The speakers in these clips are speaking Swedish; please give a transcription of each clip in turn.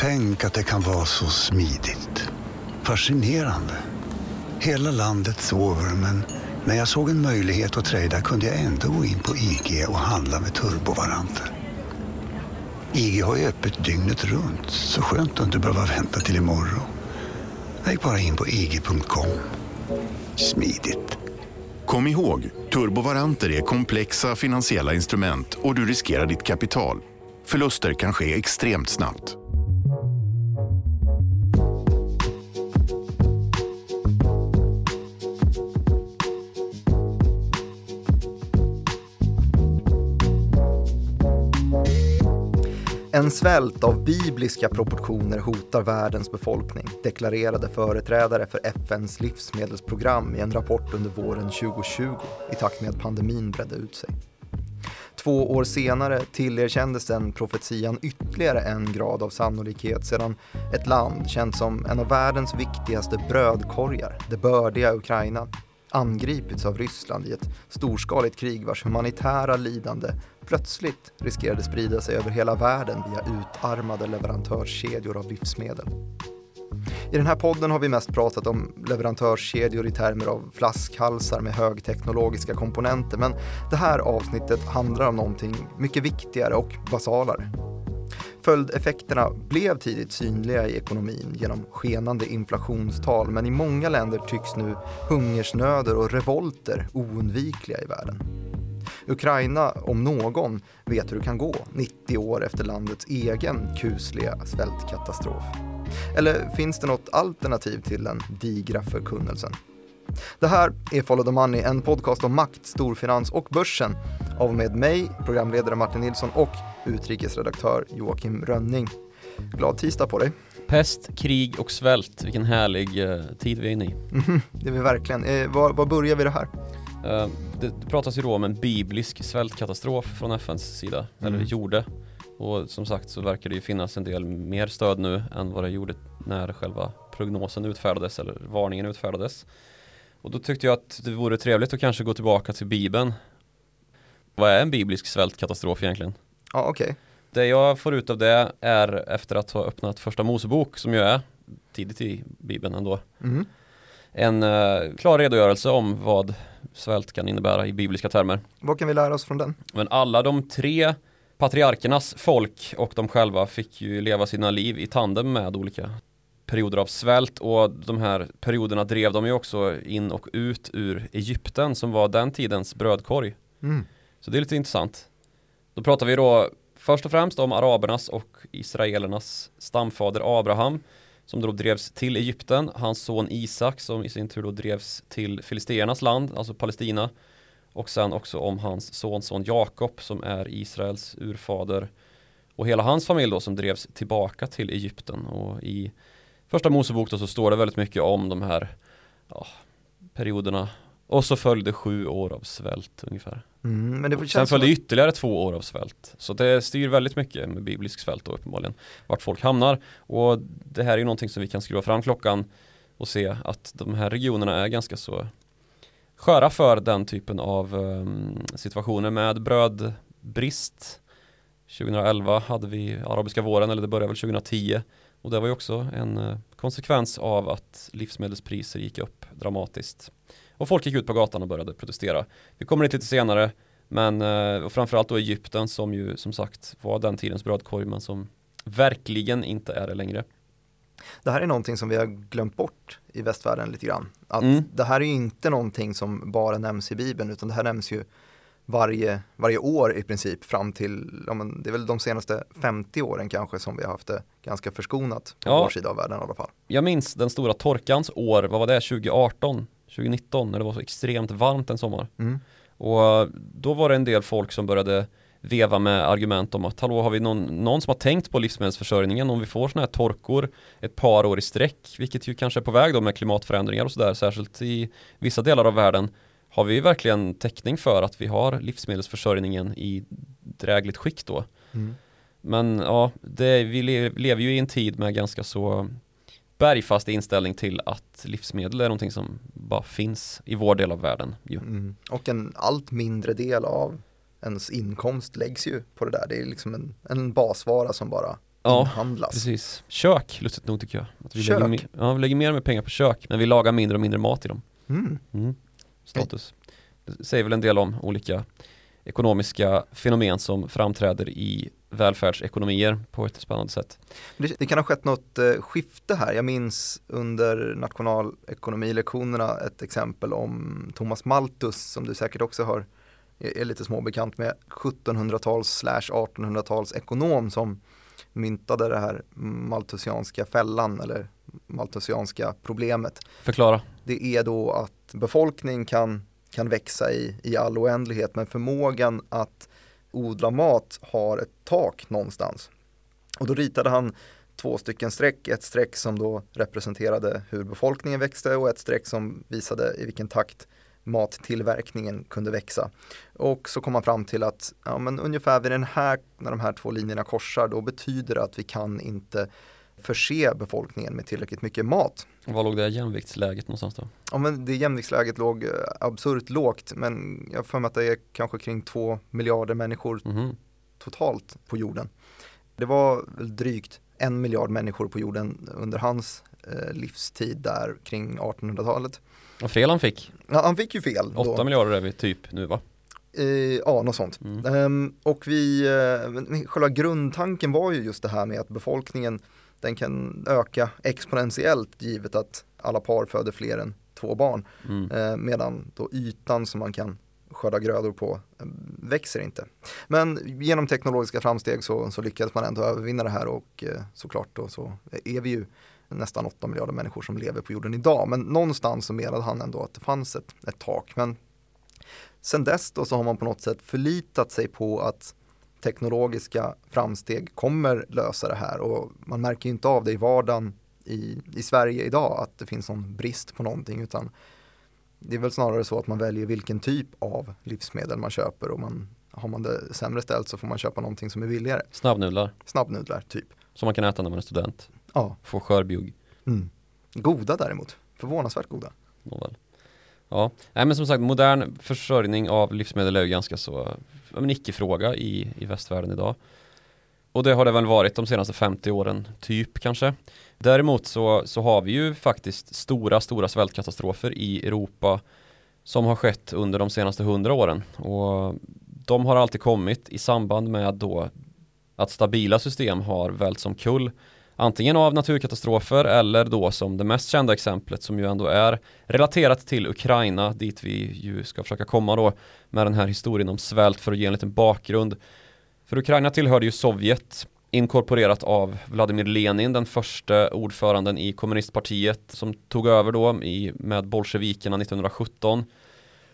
Tänk att det kan vara så smidigt. Fascinerande. Hela landet sover men när jag såg en möjlighet att trada kunde jag ändå gå in på IG och handla med turbovaranter. IG har ju öppet dygnet runt så skönt att inte behöva vänta till imorgon. Jag gick bara in på ig.com. Smidigt. Kom ihåg, turbovaranter är komplexa finansiella instrument och du riskerar ditt kapital. Förluster kan ske extremt snabbt. En svält av bibliska proportioner hotar världens befolkning, deklarerade företrädare för FNs livsmedelsprogram i en rapport under våren 2020 i takt med att pandemin bredde ut sig. Två år senare tillerkändes den profetian ytterligare en grad av sannolikhet sedan ett land känt som en av världens viktigaste brödkorgar, det bördiga Ukraina, angripits av Ryssland i ett storskaligt krig vars humanitära lidande plötsligt riskerade sprida sig över hela världen via utarmade leverantörskedjor av livsmedel. I den här podden har vi mest pratat om leverantörskedjor i termer av flaskhalsar med högteknologiska komponenter, men det här avsnittet handlar om någonting mycket viktigare och basalare. Följdeffekterna blev tidigt synliga i ekonomin genom skenande inflationstal men i många länder tycks nu hungersnöder och revolter oundvikliga i världen. Ukraina, om någon, vet hur det kan gå 90 år efter landets egen kusliga svältkatastrof. Eller finns det något alternativ till den digra förkunnelsen? Det här är Follow the Money, en podcast om makt, storfinans och börsen av med mig, programledare Martin Nilsson och utrikesredaktör Joakim Rönning. Glad tisdag på dig. Pest, krig och svält, vilken härlig eh, tid vi är inne i. Mhm, det är vi verkligen. Eh, var, var börjar vi det här? Eh, det, det pratas ju då om en biblisk svältkatastrof från FNs sida, Mm. eller gjorde. Och som sagt så verkar det ju finnas en del mer stöd nu än vad det gjorde när själva prognosen utfärdades eller varningen utfärdades. Och då tyckte jag att det vore trevligt att kanske gå tillbaka till Bibeln. Vad är en biblisk svältkatastrof egentligen? Ja, okej. Det jag får ut av det är efter att ha öppnat första Mosebok som ju är tidigt i Bibeln ändå. Mhm. En eh, klar redogörelse om vad svält kan innebära i bibliska termer. Vad kan vi lära oss från den? Men alla de tre patriarkernas folk och de själva fick ju leva sina liv i tandem med olika perioder av svält och de här perioderna drev de ju också in och ut ur Egypten som var den tidens brödkorg. Mm. Så det är lite intressant. Då pratar vi då först och främst om arabernas och israelernas stamfader Abraham som då drevs till Egypten, hans son Isak som i sin tur då drevs till filisternas land, alltså Palestina och sen också om hans sonson Jakob som är Israels urfader och hela hans familj då som drevs tillbaka till Egypten och i första Mosebok då så står det väldigt mycket om de här ja, perioderna och så följde sju år av svält ungefär. Mm, men det Sen följde att- ytterligare två år av svält. Så det styr väldigt mycket med biblisk svält då uppenbarligen. Vart folk hamnar. Och det här är ju någonting som vi kan skruva fram klockan och se att de här regionerna är ganska så sköra för den typen av um, situationer med brödbrist. 2011 hade vi arabiska våren, eller det började väl 2010. Och det var ju också en eh, konsekvens av att livsmedelspriser gick upp dramatiskt. Och folk gick ut på gatan och började protestera. Vi kommer dit lite senare, men eh, och framförallt då Egypten som ju som sagt var den tidens brödkorg men som verkligen inte är det längre. Det här är någonting som vi har glömt bort i västvärlden lite grann. Att Mm. Det här är ju inte någonting som bara nämns i Bibeln utan det här nämns ju varje, varje år i princip fram till, ja, men det är väl de senaste 50 åren kanske som vi har haft det ganska förskonat på Ja. vår sida av världen i alla fall. Jag minns den stora torkans år, vad var det, 2018, 2019 när det var så extremt varmt en sommar. Mm. Och eh, då var det en del folk som började veva med argument om att hallå har vi någon, någon som har tänkt på livsmedelsförsörjningen om vi får sådana här torkor ett par år i sträck vilket ju kanske är på väg då med klimatförändringar och sådär särskilt i vissa delar av världen har vi verkligen täckning för att vi har livsmedelsförsörjningen i drägligt skick då Mm. men ja, det, vi le- lever ju i en tid med ganska så bergfast inställning till att livsmedel är någonting som bara finns i vår del av världen. Mm. Och en allt mindre del av ens inkomst läggs ju på det där. Det är liksom en, en basvara som bara Ja, inhandlas. precis. Kök, lustigt nog tycker jag. Att vi Kök? Lägger, mer- ja, vi lägger mer och mer pengar på kök, men vi lagar mindre och mindre mat i dem. Mm. Mm. Status. Det säger väl en del om olika ekonomiska fenomen som framträder i välfärdsekonomier på ett spännande sätt. Det, det kan ha skett något eh, skifte här. Jag minns under nationalekonomilektionerna ett exempel om Thomas Malthus som du säkert också har är lite småbekant med 1700-tals slash 1800-tals ekonom som myntade det här malthusianska fällan eller malthusianska problemet. Förklara. Det är då att befolkning kan, kan växa i, i all oändlighet men förmågan att odla mat har ett tak någonstans. Och då ritade han två stycken streck, ett streck som då representerade hur befolkningen växte och ett streck som visade i vilken takt mattillverkningen kunde växa. Och så kom man fram till att ja, men ungefär vid den här, när de här två linjerna korsar, då betyder det att vi kan inte förse befolkningen med tillräckligt mycket mat. Var låg det jämviktsläget någonstans då? Ja, men det jämviktsläget låg eh, absurt lågt, men jag har för mig att det är kanske kring två miljarder människor Mhm. totalt på jorden. Det var väl drygt en miljard människor på jorden under hans eh, livstid där kring 1800-talet. Vad fel han fick. Ja, han fick ju fel. då. 8 miljarder är vi typ nu va? Eh, ja, något sånt. Mm. Ehm, och vi, eh, själva grundtanken var ju just det här med att befolkningen den kan öka exponentiellt givet att alla par föder fler än två barn. Mm. Eh, medan då ytan som man kan skörda grödor på eh, växer inte. Men genom teknologiska framsteg så, så lyckades man ändå övervinna det här och eh, såklart då så är vi ju nästan 8 miljarder människor som lever på jorden idag. Men någonstans så menade han ändå att det fanns ett, ett tak. Men sen dess då så har man på något sätt förlitat sig på att teknologiska framsteg kommer lösa det här och man märker inte av det i vardagen i, i Sverige idag att det finns någon brist på någonting utan det är väl snarare så att man väljer vilken typ av livsmedel man köper och man, har man det sämre ställt så får man köpa någonting som är billigare. Snabbnudlar Snabbnudlar typ. som man kan äta när man är student. Ja. Få skörbjugg. Mm. Goda däremot, förvånansvärt goda. Nåväl. Ja, nej men som sagt modern försörjning av livsmedel är ju ganska så ja, men icke-fråga i, i västvärlden idag. Och det har det väl varit de senaste 50 åren, typ kanske. Däremot så, så har vi ju faktiskt stora, stora svältkatastrofer i Europa som har skett under de senaste 100 åren. Och de har alltid kommit i samband med då att stabila system har välts som kull antingen av naturkatastrofer eller då som det mest kända exemplet som ju ändå är relaterat till Ukraina dit vi ju ska försöka komma då med den här historien om svält för att ge en liten bakgrund. För Ukraina tillhörde ju Sovjet inkorporerat av Vladimir Lenin, den första ordföranden i kommunistpartiet som tog över då i, med bolsjevikerna 1917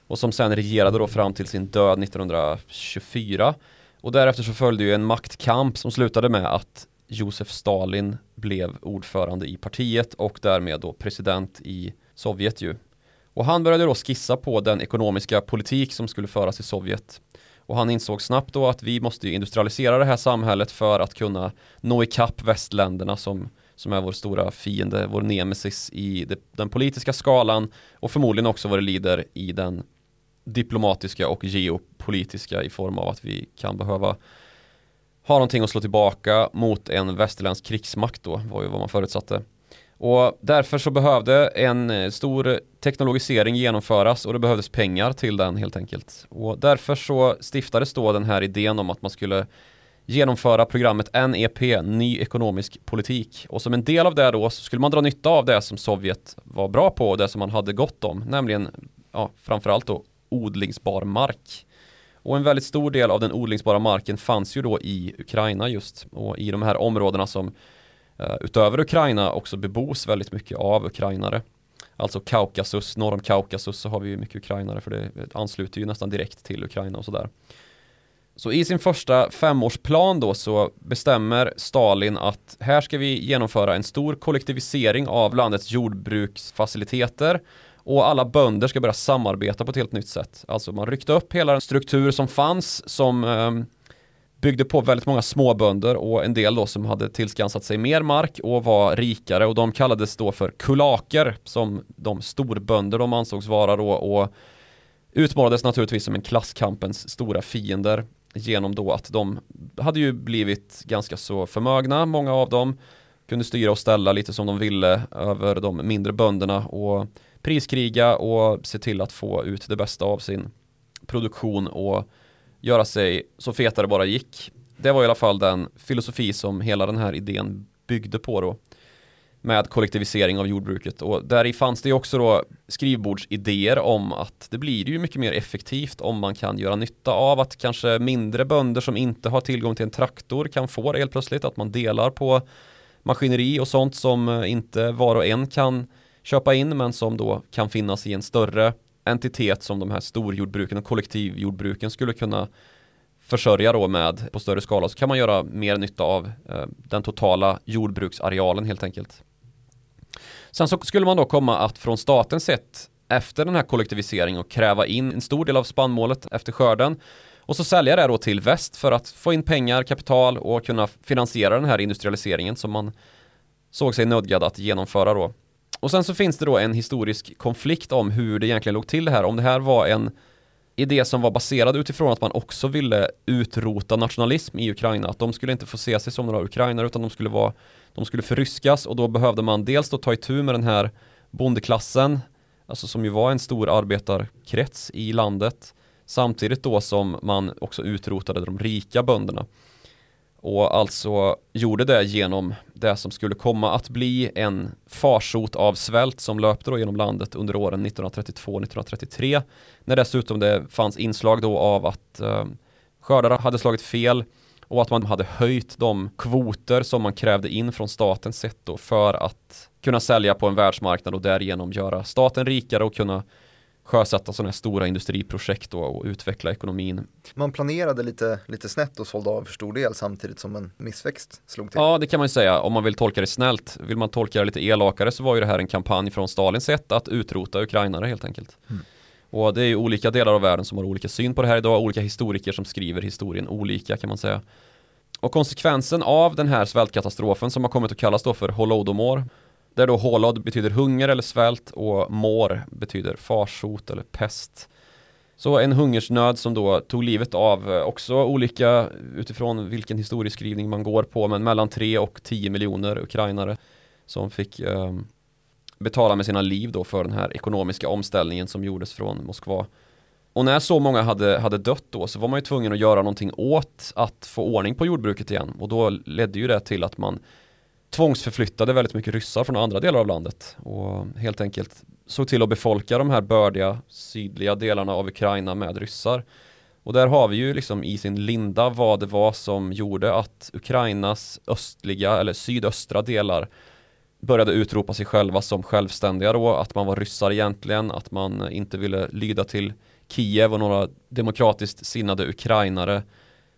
och som sen regerade då fram till sin död 1924 och därefter så följde ju en maktkamp som slutade med att Josef Stalin blev ordförande i partiet och därmed då president i Sovjet ju. Och han började då skissa på den ekonomiska politik som skulle föras i Sovjet. Och han insåg snabbt då att vi måste industrialisera det här samhället för att kunna nå ikapp västländerna som, som är vår stora fiende, vår nemesis i det, den politiska skalan och förmodligen också vår lider i den diplomatiska och geopolitiska i form av att vi kan behöva ha någonting att slå tillbaka mot en västerländsk krigsmakt då, var ju vad man förutsatte. Och därför så behövde en eh, stor teknologisering genomföras och det behövdes pengar till den helt enkelt. Och därför så stiftades då den här idén om att man skulle genomföra programmet NEP, Ny ekonomisk politik. Och som en del av det då så skulle man dra nytta av det som Sovjet var bra på och det som man hade gott om, nämligen ja, framförallt då odlingsbar mark. Och en väldigt stor del av den odlingsbara marken fanns ju då i Ukraina just och i de här områdena som eh, utöver Ukraina också bebos väldigt mycket av ukrainare. Alltså Kaukasus, norr om Kaukasus så har vi ju mycket ukrainare för det ansluter ju nästan direkt till Ukraina och sådär. Så i sin första femårsplan då så bestämmer Stalin att här ska vi genomföra en stor kollektivisering av landets jordbruksfaciliteter och alla bönder ska börja samarbeta på ett helt nytt sätt. Alltså man ryckte upp hela den struktur som fanns som eh, byggde på väldigt många småbönder och en del då som hade tillskansat sig mer mark och var rikare och de kallades då för kulaker som de storbönder de ansågs vara då och utmålades naturligtvis som en klasskampens stora fiender. genom då att de hade ju blivit ganska så förmögna, många av dem kunde styra och ställa lite som de ville över de mindre bönderna och priskriga och se till att få ut det bästa av sin produktion och göra sig så feta det bara gick. Det var i alla fall den filosofi som hela den här idén byggde på då med kollektivisering av jordbruket och där i fanns det också då skrivbordsidéer om att det blir ju mycket mer effektivt om man kan göra nytta av att kanske mindre bönder som inte har tillgång till en traktor kan få det helt plötsligt, att man delar på maskineri och sånt som inte var och en kan köpa in men som då kan finnas i en större entitet som de här storjordbruken och kollektivjordbruken skulle kunna försörja då med på större skala så kan man göra mer nytta av eh, den totala jordbruksarealen helt enkelt. Sen så skulle man då komma att från statens sett efter den här kollektiviseringen och kräva in en stor del av spannmålet efter skörden och så sälja det då till väst för att få in pengar, kapital och kunna finansiera den här industrialiseringen som man såg sig nödgad att genomföra då. Och sen så finns det då en historisk konflikt om hur det egentligen låg till det här. Om det här var en idé som var baserad utifrån att man också ville utrota nationalism i Ukraina. Att de skulle inte få se sig som några ukrainare utan de skulle vara de skulle förryskas och då behövde man dels då ta itu med den här bondeklassen, alltså som ju var en stor arbetarkrets i landet, samtidigt då som man också utrotade de rika bönderna. Och alltså gjorde det genom det som skulle komma att bli en farsot av svält som löpte då genom landet under åren 1932-1933. När dessutom det fanns inslag då av att eh, skördare hade slagit fel och att man hade höjt de kvoter som man krävde in från statens sätt då för att kunna sälja på en världsmarknad och därigenom göra staten rikare och kunna sjösätta sådana här stora industriprojekt och utveckla ekonomin. Man planerade lite, lite snett och sålde av för stor del samtidigt som en missväxt slog till. Ja, det kan man ju säga om man vill tolka det snällt. Vill man tolka det lite elakare så var ju det här en kampanj från Stalins sätt att utrota ukrainare helt enkelt. Mm. Och det är ju olika delar av världen som har olika syn på det här idag, olika historiker som skriver historien olika kan man säga. Och konsekvensen av den här svältkatastrofen som har kommit att kallas då för Holodomor där då Holod betyder hunger eller svält och mor betyder farsot eller pest. Så en hungersnöd som då tog livet av eh, också olika utifrån vilken historieskrivning man går på men mellan 3 och 10 miljoner ukrainare som fick eh, betala med sina liv då för den här ekonomiska omställningen som gjordes från Moskva. Och när så många hade, hade dött då så var man ju tvungen att göra någonting åt att få ordning på jordbruket igen och då ledde ju det till att man tvångsförflyttade väldigt mycket ryssar från andra delar av landet och helt enkelt såg till att befolka de här bördiga sydliga delarna av Ukraina med ryssar. Och där har vi ju liksom i sin linda vad det var som gjorde att Ukrainas östliga eller sydöstra delar började utropa sig själva som självständiga då, att man var ryssar egentligen, att man inte ville lyda till Kiev och några demokratiskt sinnade ukrainare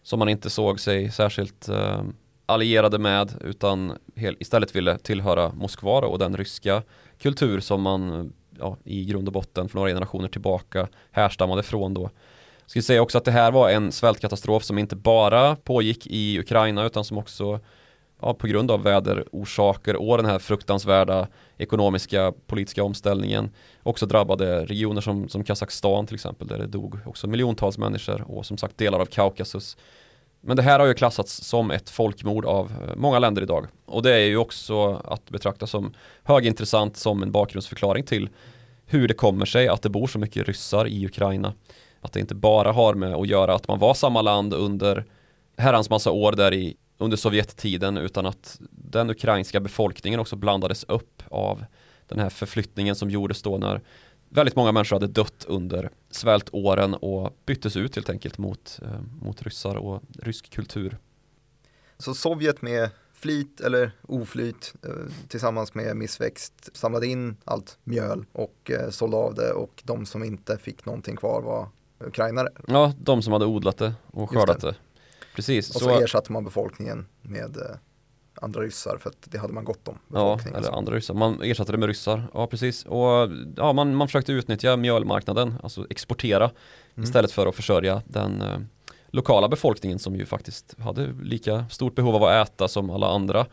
som man inte såg sig särskilt eh, allierade med utan istället ville tillhöra Moskva och den ryska kultur som man ja, i grund och botten för några generationer tillbaka härstammade från då. Jag skulle säga också att det här var en svältkatastrof som inte bara pågick i Ukraina utan som också ja, på grund av väderorsaker och den här fruktansvärda ekonomiska politiska omställningen också drabbade regioner som, som Kazakstan till exempel där det dog också miljontals människor och som sagt delar av Kaukasus. Men det här har ju klassats som ett folkmord av eh, många länder idag och det är ju också att betrakta som högintressant som en bakgrundsförklaring till hur det kommer sig att det bor så mycket ryssar i Ukraina. Att det inte bara har med att göra att man var samma land under herrans massa år där i under Sovjettiden utan att den ukrainska befolkningen också blandades upp av den här förflyttningen som gjordes då när väldigt många människor hade dött under svältåren och byttes ut helt enkelt mot, eh, mot ryssar och rysk kultur. Så Sovjet med flit eller oflyt eh, tillsammans med missväxt samlade in allt mjöl och eh, sålde av det och de som inte fick någonting kvar var ukrainare? Ja, de som hade odlat det och skördat det. det. Precis. Och så, så ersatte man befolkningen med andra ryssar för att det hade man gott om. Ja, eller andra ryssar. Man ersatte det med ryssar. Ja, precis. Och ja, man, man försökte utnyttja mjölmarknaden, alltså exportera mm. istället för att försörja den eh, lokala befolkningen som ju faktiskt hade lika stort behov av att äta som alla andra.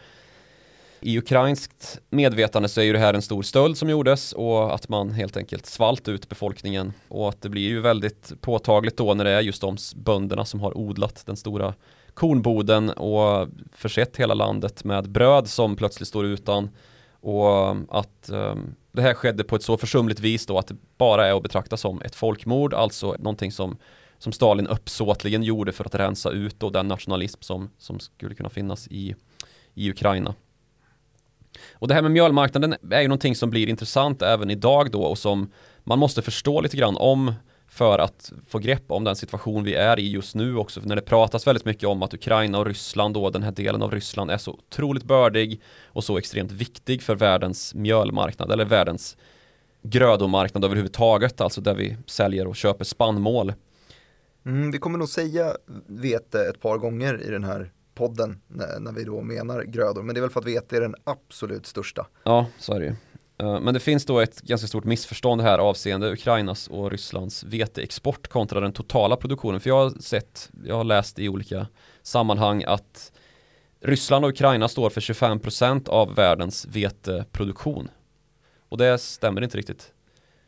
i ukrainskt medvetande så är ju det här en stor stöld som gjordes och att man helt enkelt svalt ut befolkningen och att det blir ju väldigt påtagligt då när det är just de bönderna som har odlat den stora kornboden och försett hela landet med bröd som plötsligt står utan och att um, det här skedde på ett så försumligt vis då att det bara är att betrakta som ett folkmord, alltså någonting som, som Stalin uppsåtligen gjorde för att rensa ut då den nationalism som, som skulle kunna finnas i, i Ukraina. Och det här med mjölmarknaden är ju någonting som blir intressant även idag då och som man måste förstå lite grann om för att få grepp om den situation vi är i just nu också. För när det pratas väldigt mycket om att Ukraina och Ryssland då, den här delen av Ryssland är så otroligt bördig och så extremt viktig för världens mjölmarknad eller världens grödomarknad överhuvudtaget, alltså där vi säljer och köper spannmål. Mm, vi kommer nog säga vete ett par gånger i den här podden när, när vi då menar grödor, men det är väl för att vete är den absolut största. Ja, så är det ju. Eh, men det finns då ett ganska stort missförstånd här avseende Ukrainas och Rysslands veteexport kontra den totala produktionen. För jag har sett, jag har läst i olika sammanhang att Ryssland och Ukraina står för 25% av världens veteproduktion. Och det stämmer inte riktigt.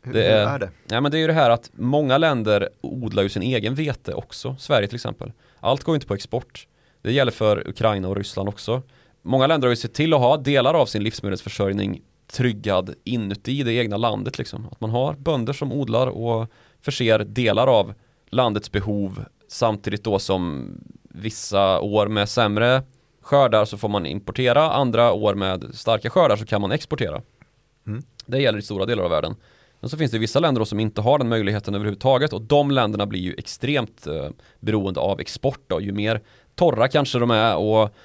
Hur, det är, hur är det? Ja, men det är ju det här att många länder odlar ju sin egen vete också. Sverige till exempel. Allt går inte på export. Det gäller för Ukraina och Ryssland också. Många länder har ju sett till att ha delar av sin livsmedelsförsörjning tryggad inuti det egna landet liksom. Att man har bönder som odlar och förser delar av landets behov samtidigt då som vissa år med sämre skördar så får man importera, andra år med starka skördar så kan man exportera. Mm. Det gäller i stora delar av världen. Men så finns det vissa länder som inte har den möjligheten överhuvudtaget och de länderna blir ju extremt eh, beroende av export då. Ju mer torra kanske de är och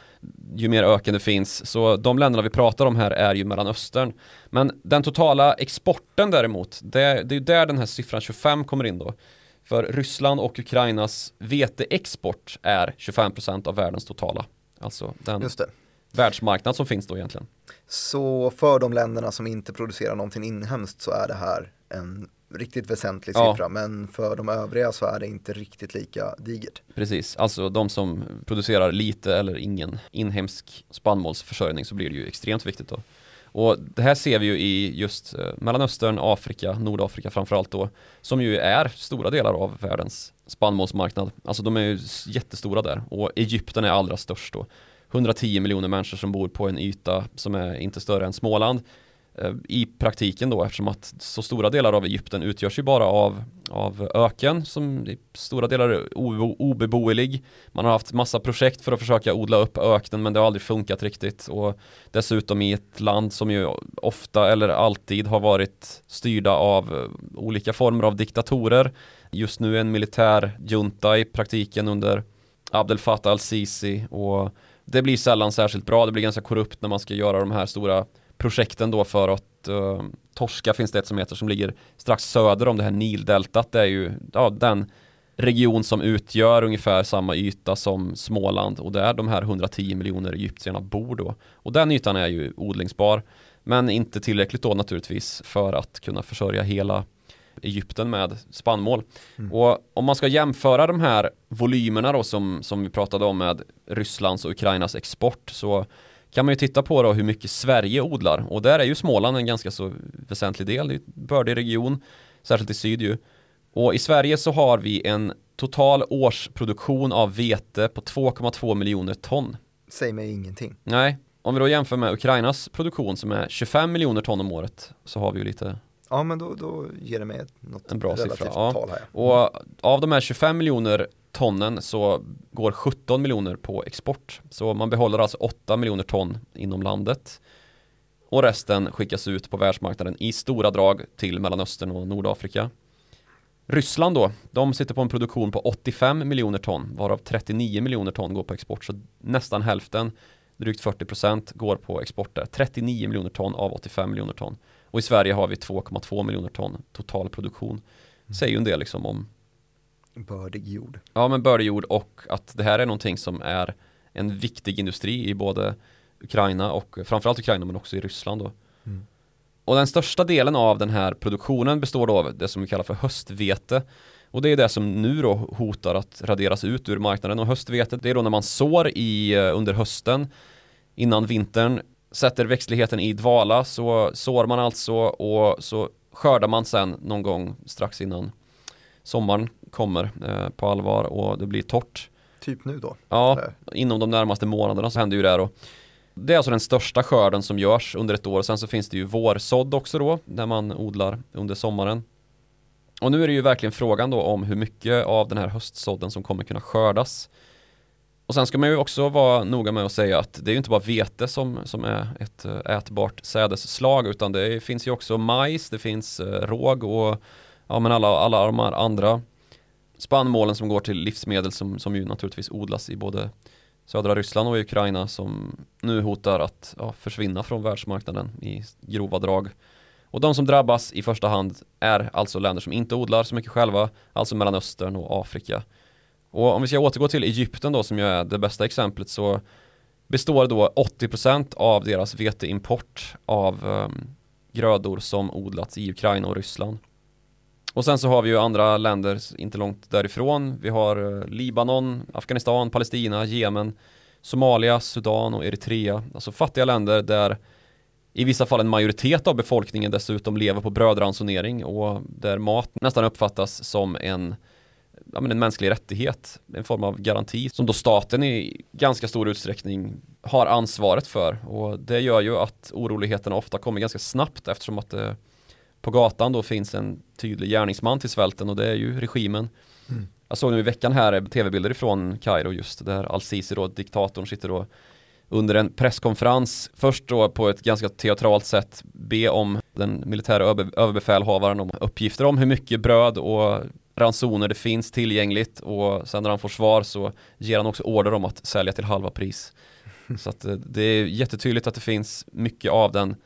ju mer öken det finns. Så de länderna vi pratar om här är ju Mellanöstern. Men den totala exporten däremot, det, det är ju där den här siffran 25 kommer in då. För Ryssland och Ukrainas veteexport är 25% av världens totala. Alltså den världsmarknad som finns då egentligen. Så för de länderna som inte producerar någonting inhemskt så är det här en riktigt väsentlig siffra ja. men för de övriga så är det inte riktigt lika digert. Precis, alltså de som producerar lite eller ingen inhemsk spannmålsförsörjning så blir det ju extremt viktigt då. Och det här ser vi ju i just eh, Mellanöstern, Afrika, Nordafrika framförallt då, som ju är stora delar av världens spannmålsmarknad. Alltså de är ju jättestora där och Egypten är allra störst då. 110 miljoner människor som bor på en yta som är inte större än Småland Eh, i praktiken då eftersom att så stora delar av Egypten utgörs ju bara av, av öken som i stora delar är obeboelig. Man har haft massa projekt för att försöka odla upp öknen men det har aldrig funkat riktigt och dessutom i ett land som ju ofta eller alltid har varit styrda av eh, olika former av diktatorer. Just nu en militär junta i praktiken under Abdel Fattah al-Sisi och det blir sällan särskilt bra, det blir ganska korrupt när man ska göra de här stora projekten då för att uh, Torska finns det ett som heter som ligger strax söder om det här Nildeltat. Det är ju ja, den region som utgör ungefär samma yta som Småland och där de här 110 miljoner egyptierna bor då. Och den ytan är ju odlingsbar men inte tillräckligt då naturligtvis för att kunna försörja hela Egypten med spannmål. Mm. Och om man ska jämföra de här volymerna då som, som vi pratade om med Rysslands och Ukrainas export så kan man ju titta på då hur mycket Sverige odlar och där är ju Småland en ganska så väsentlig del, det är en bördig region, särskilt i syd ju. Och i Sverige så har vi en total årsproduktion av vete på 2,2 miljoner ton. Säg mig ingenting. Nej, om vi då jämför med Ukrainas produktion som är 25 miljoner ton om året så har vi ju lite Ja men då, då ger det mig något en bra relativt siffra. tal här. Och av de här 25 miljoner tonnen så går 17 miljoner på export. Så man behåller alltså 8 miljoner ton inom landet. Och resten skickas ut på världsmarknaden i stora drag till Mellanöstern och Nordafrika. Ryssland då, de sitter på en produktion på 85 miljoner ton, varav 39 miljoner ton går på export. Så nästan hälften, drygt 40 procent, går på export där. 39 miljoner ton av 85 miljoner ton. Och i Sverige har vi 2,2 miljoner ton total produktion. Säger ju en del liksom om Bördig jord. Ja, men bördig jord och att det här är någonting som är en viktig industri i både Ukraina och framförallt Ukraina men också i Ryssland då. Mm. Och den största delen av den här produktionen består då av det som vi kallar för höstvete. Och det är det som nu då hotar att raderas ut ur marknaden och höstvetet det är då när man sår i, eh, under hösten innan vintern sätter växtligheten i dvala så sår man alltså och så skördar man sen någon gång strax innan sommaren kommer eh, på allvar och det blir torrt. Typ nu då? Ja, Eller? inom de närmaste månaderna så händer ju det här då. Det är alltså den största skörden som görs under ett år. Sen så finns det ju vårsådd också då, när man odlar under sommaren. Och nu är det ju verkligen frågan då om hur mycket av den här höstsådden som kommer kunna skördas. Och sen ska man ju också vara noga med att säga att det är ju inte bara vete som, som är ett eh, ätbart sädesslag utan det finns ju också majs, det finns eh, råg och ja, men alla, alla de här andra spannmålen som går till livsmedel som, som ju naturligtvis odlas i både södra Ryssland och Ukraina som nu hotar att ja, försvinna från världsmarknaden i grova drag. Och de som drabbas i första hand är alltså länder som inte odlar så mycket själva, alltså Mellanöstern och Afrika. Och om vi ska återgå till Egypten då som ju är det bästa exemplet så består då 80% av deras veteimport av um, grödor som odlats i Ukraina och Ryssland. Och sen så har vi ju andra länder inte långt därifrån. Vi har eh, Libanon, Afghanistan, Palestina, Jemen, Somalia, Sudan och Eritrea. Alltså fattiga länder där i vissa fall en majoritet av befolkningen dessutom lever på brödransonering och där mat nästan uppfattas som en ja, men en mänsklig rättighet, en form av garanti som då staten i ganska stor utsträckning har ansvaret för och det gör ju att oroligheterna ofta kommer ganska snabbt eftersom att det på gatan då finns en tydlig gärningsman till svälten och det är ju regimen. Mm. Jag såg nu i veckan här tv-bilder ifrån Kairo just där Al-Sisi då, diktatorn sitter då under en presskonferens först då på ett ganska teatralt sätt be om den militära överbefälhavaren om uppgifter om hur mycket bröd och ransoner det finns tillgängligt och sen när han får svar så ger han också order om att sälja till halva pris. Så att eh, det är jättetydligt att det finns mycket av den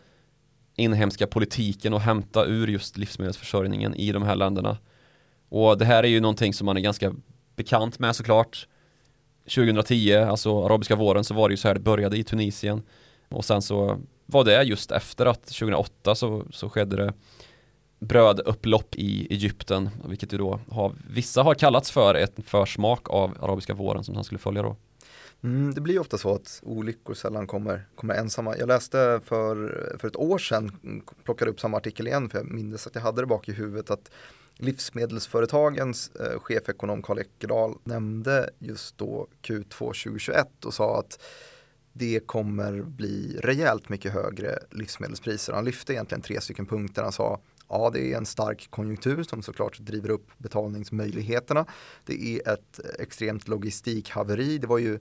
inhemska politiken och hämta ur just livsmedelsförsörjningen i de här länderna. Och det här är ju någonting som man är ganska bekant med såklart. 2010, alltså arabiska våren, så var det ju så här det började i Tunisien. Och sen så var det just efter att 2008 så, så skedde det brödupplopp i Egypten, vilket ju då har, vissa har kallats för ett försmak av arabiska våren som han skulle följa då. Mm, det blir ofta så att olyckor sällan kommer, kommer ensamma. Jag läste för, för ett år sedan, plockade upp samma artikel igen för jag minns att jag hade det bak i huvudet att Livsmedelsföretagens eh, chefekonom Karl Eckerdal nämnde just då Q2 2021 och sa att det kommer bli rejält mycket högre livsmedelspriser. Han lyfte egentligen tre stycken punkter. Han sa Ja, det är en stark konjunktur som såklart driver upp betalningsmöjligheterna. Det är ett eh, extremt logistikhaveri. Det var ju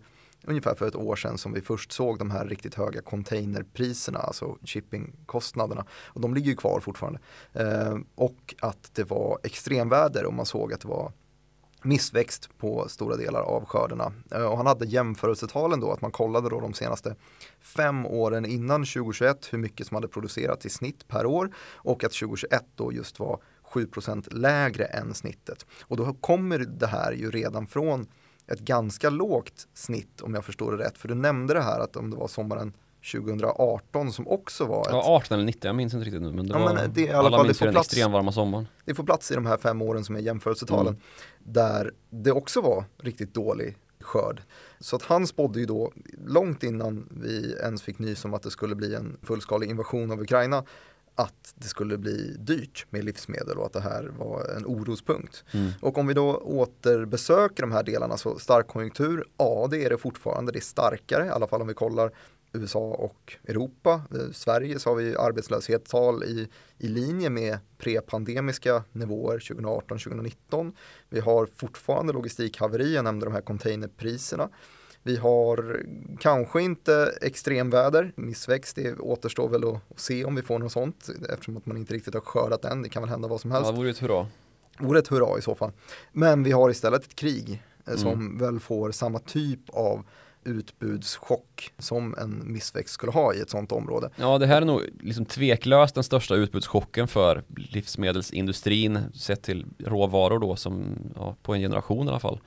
ungefär för ett år sedan som vi först såg de här riktigt höga containerpriserna, alltså shippingkostnaderna. Och de ligger ju kvar fortfarande. Eh, och att det var extremväder och man såg att det var missväxt på stora delar av skördarna. Eh, och han hade jämförelsetalen då, att man kollade då de senaste fem åren innan 2021 hur mycket som hade producerats i snitt per år och att 2021 då just var 7% lägre än snittet. Och då kommer det här ju redan från ett ganska lågt snitt om jag förstår det rätt. För du nämnde det här att om det var sommaren 2018 som också var ett... Ja, 18 eller 19, jag minns inte riktigt nu men det ja, var, men det, alla alla minns ju den plats, extremvarma sommaren. Det får plats i de här fem åren som är jämförelsetalen. Mm. Där det också var riktigt dålig skörd. Så att han spådde ju då, långt innan vi ens fick nys om att det skulle bli en fullskalig invasion av Ukraina, att det skulle bli dyrt med livsmedel och att det här var en orospunkt. Mm. Och om vi då återbesöker de här delarna så stark konjunktur, ja det är det fortfarande, det är starkare, i alla fall om vi kollar USA och Europa. Eh, Sverige så har vi arbetslöshetstal i, i linje med prepandemiska nivåer 2018-2019. Vi har fortfarande logistikhaveri, jag nämnde de här containerpriserna. Vi har kanske inte extremväder, missväxt, det återstår väl att, se om vi får något sånt eftersom att man inte riktigt har skördat än, det kan väl hända vad som helst. Ja, det vore ett hurra. Vore ett hurra i så fall. Men vi har istället ett krig eh, som mm. väl får samma typ av utbudschock som en missväxt skulle ha i ett sånt område. Ja, det här är nog liksom tveklöst den största utbudschocken för livsmedelsindustrin sett till råvaror då som ja, på en generation i alla fall.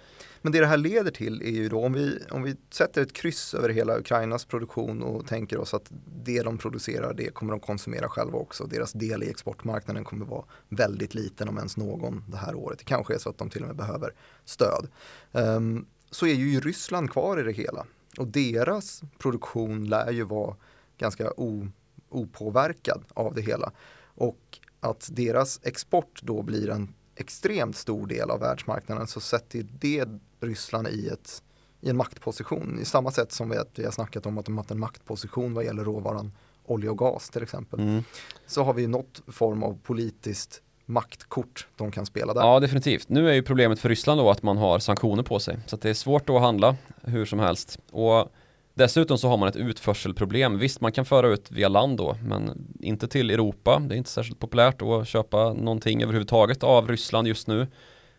Men det det här leder till är ju då om vi, om vi sätter ett kryss över hela Ukrainas produktion och tänker oss att det de producerar det kommer de konsumera själva också. Deras del i exportmarknaden kommer vara väldigt liten om ens någon det här året. Det kanske är så att de till och med behöver stöd. Um, så är ju Ryssland kvar i det hela. Och deras produktion lär ju vara ganska o, opåverkad av det hela. Och att deras export då blir en extremt stor del av världsmarknaden så sätter det Ryssland i, ett, i en maktposition. I samma sätt som vi, vi har snackat om att de har haft en maktposition vad gäller råvaran olja och gas till exempel. Mm. Så har vi något form av politiskt maktkort de kan spela där. Ja, definitivt. Nu är ju problemet för Ryssland då att man har sanktioner på sig. Så det är svårt då att handla hur som helst. Och dessutom så har man ett utförselproblem. Visst, man kan föra ut via land då, men inte till Europa. Det är inte särskilt populärt att köpa någonting överhuvudtaget av Ryssland just nu.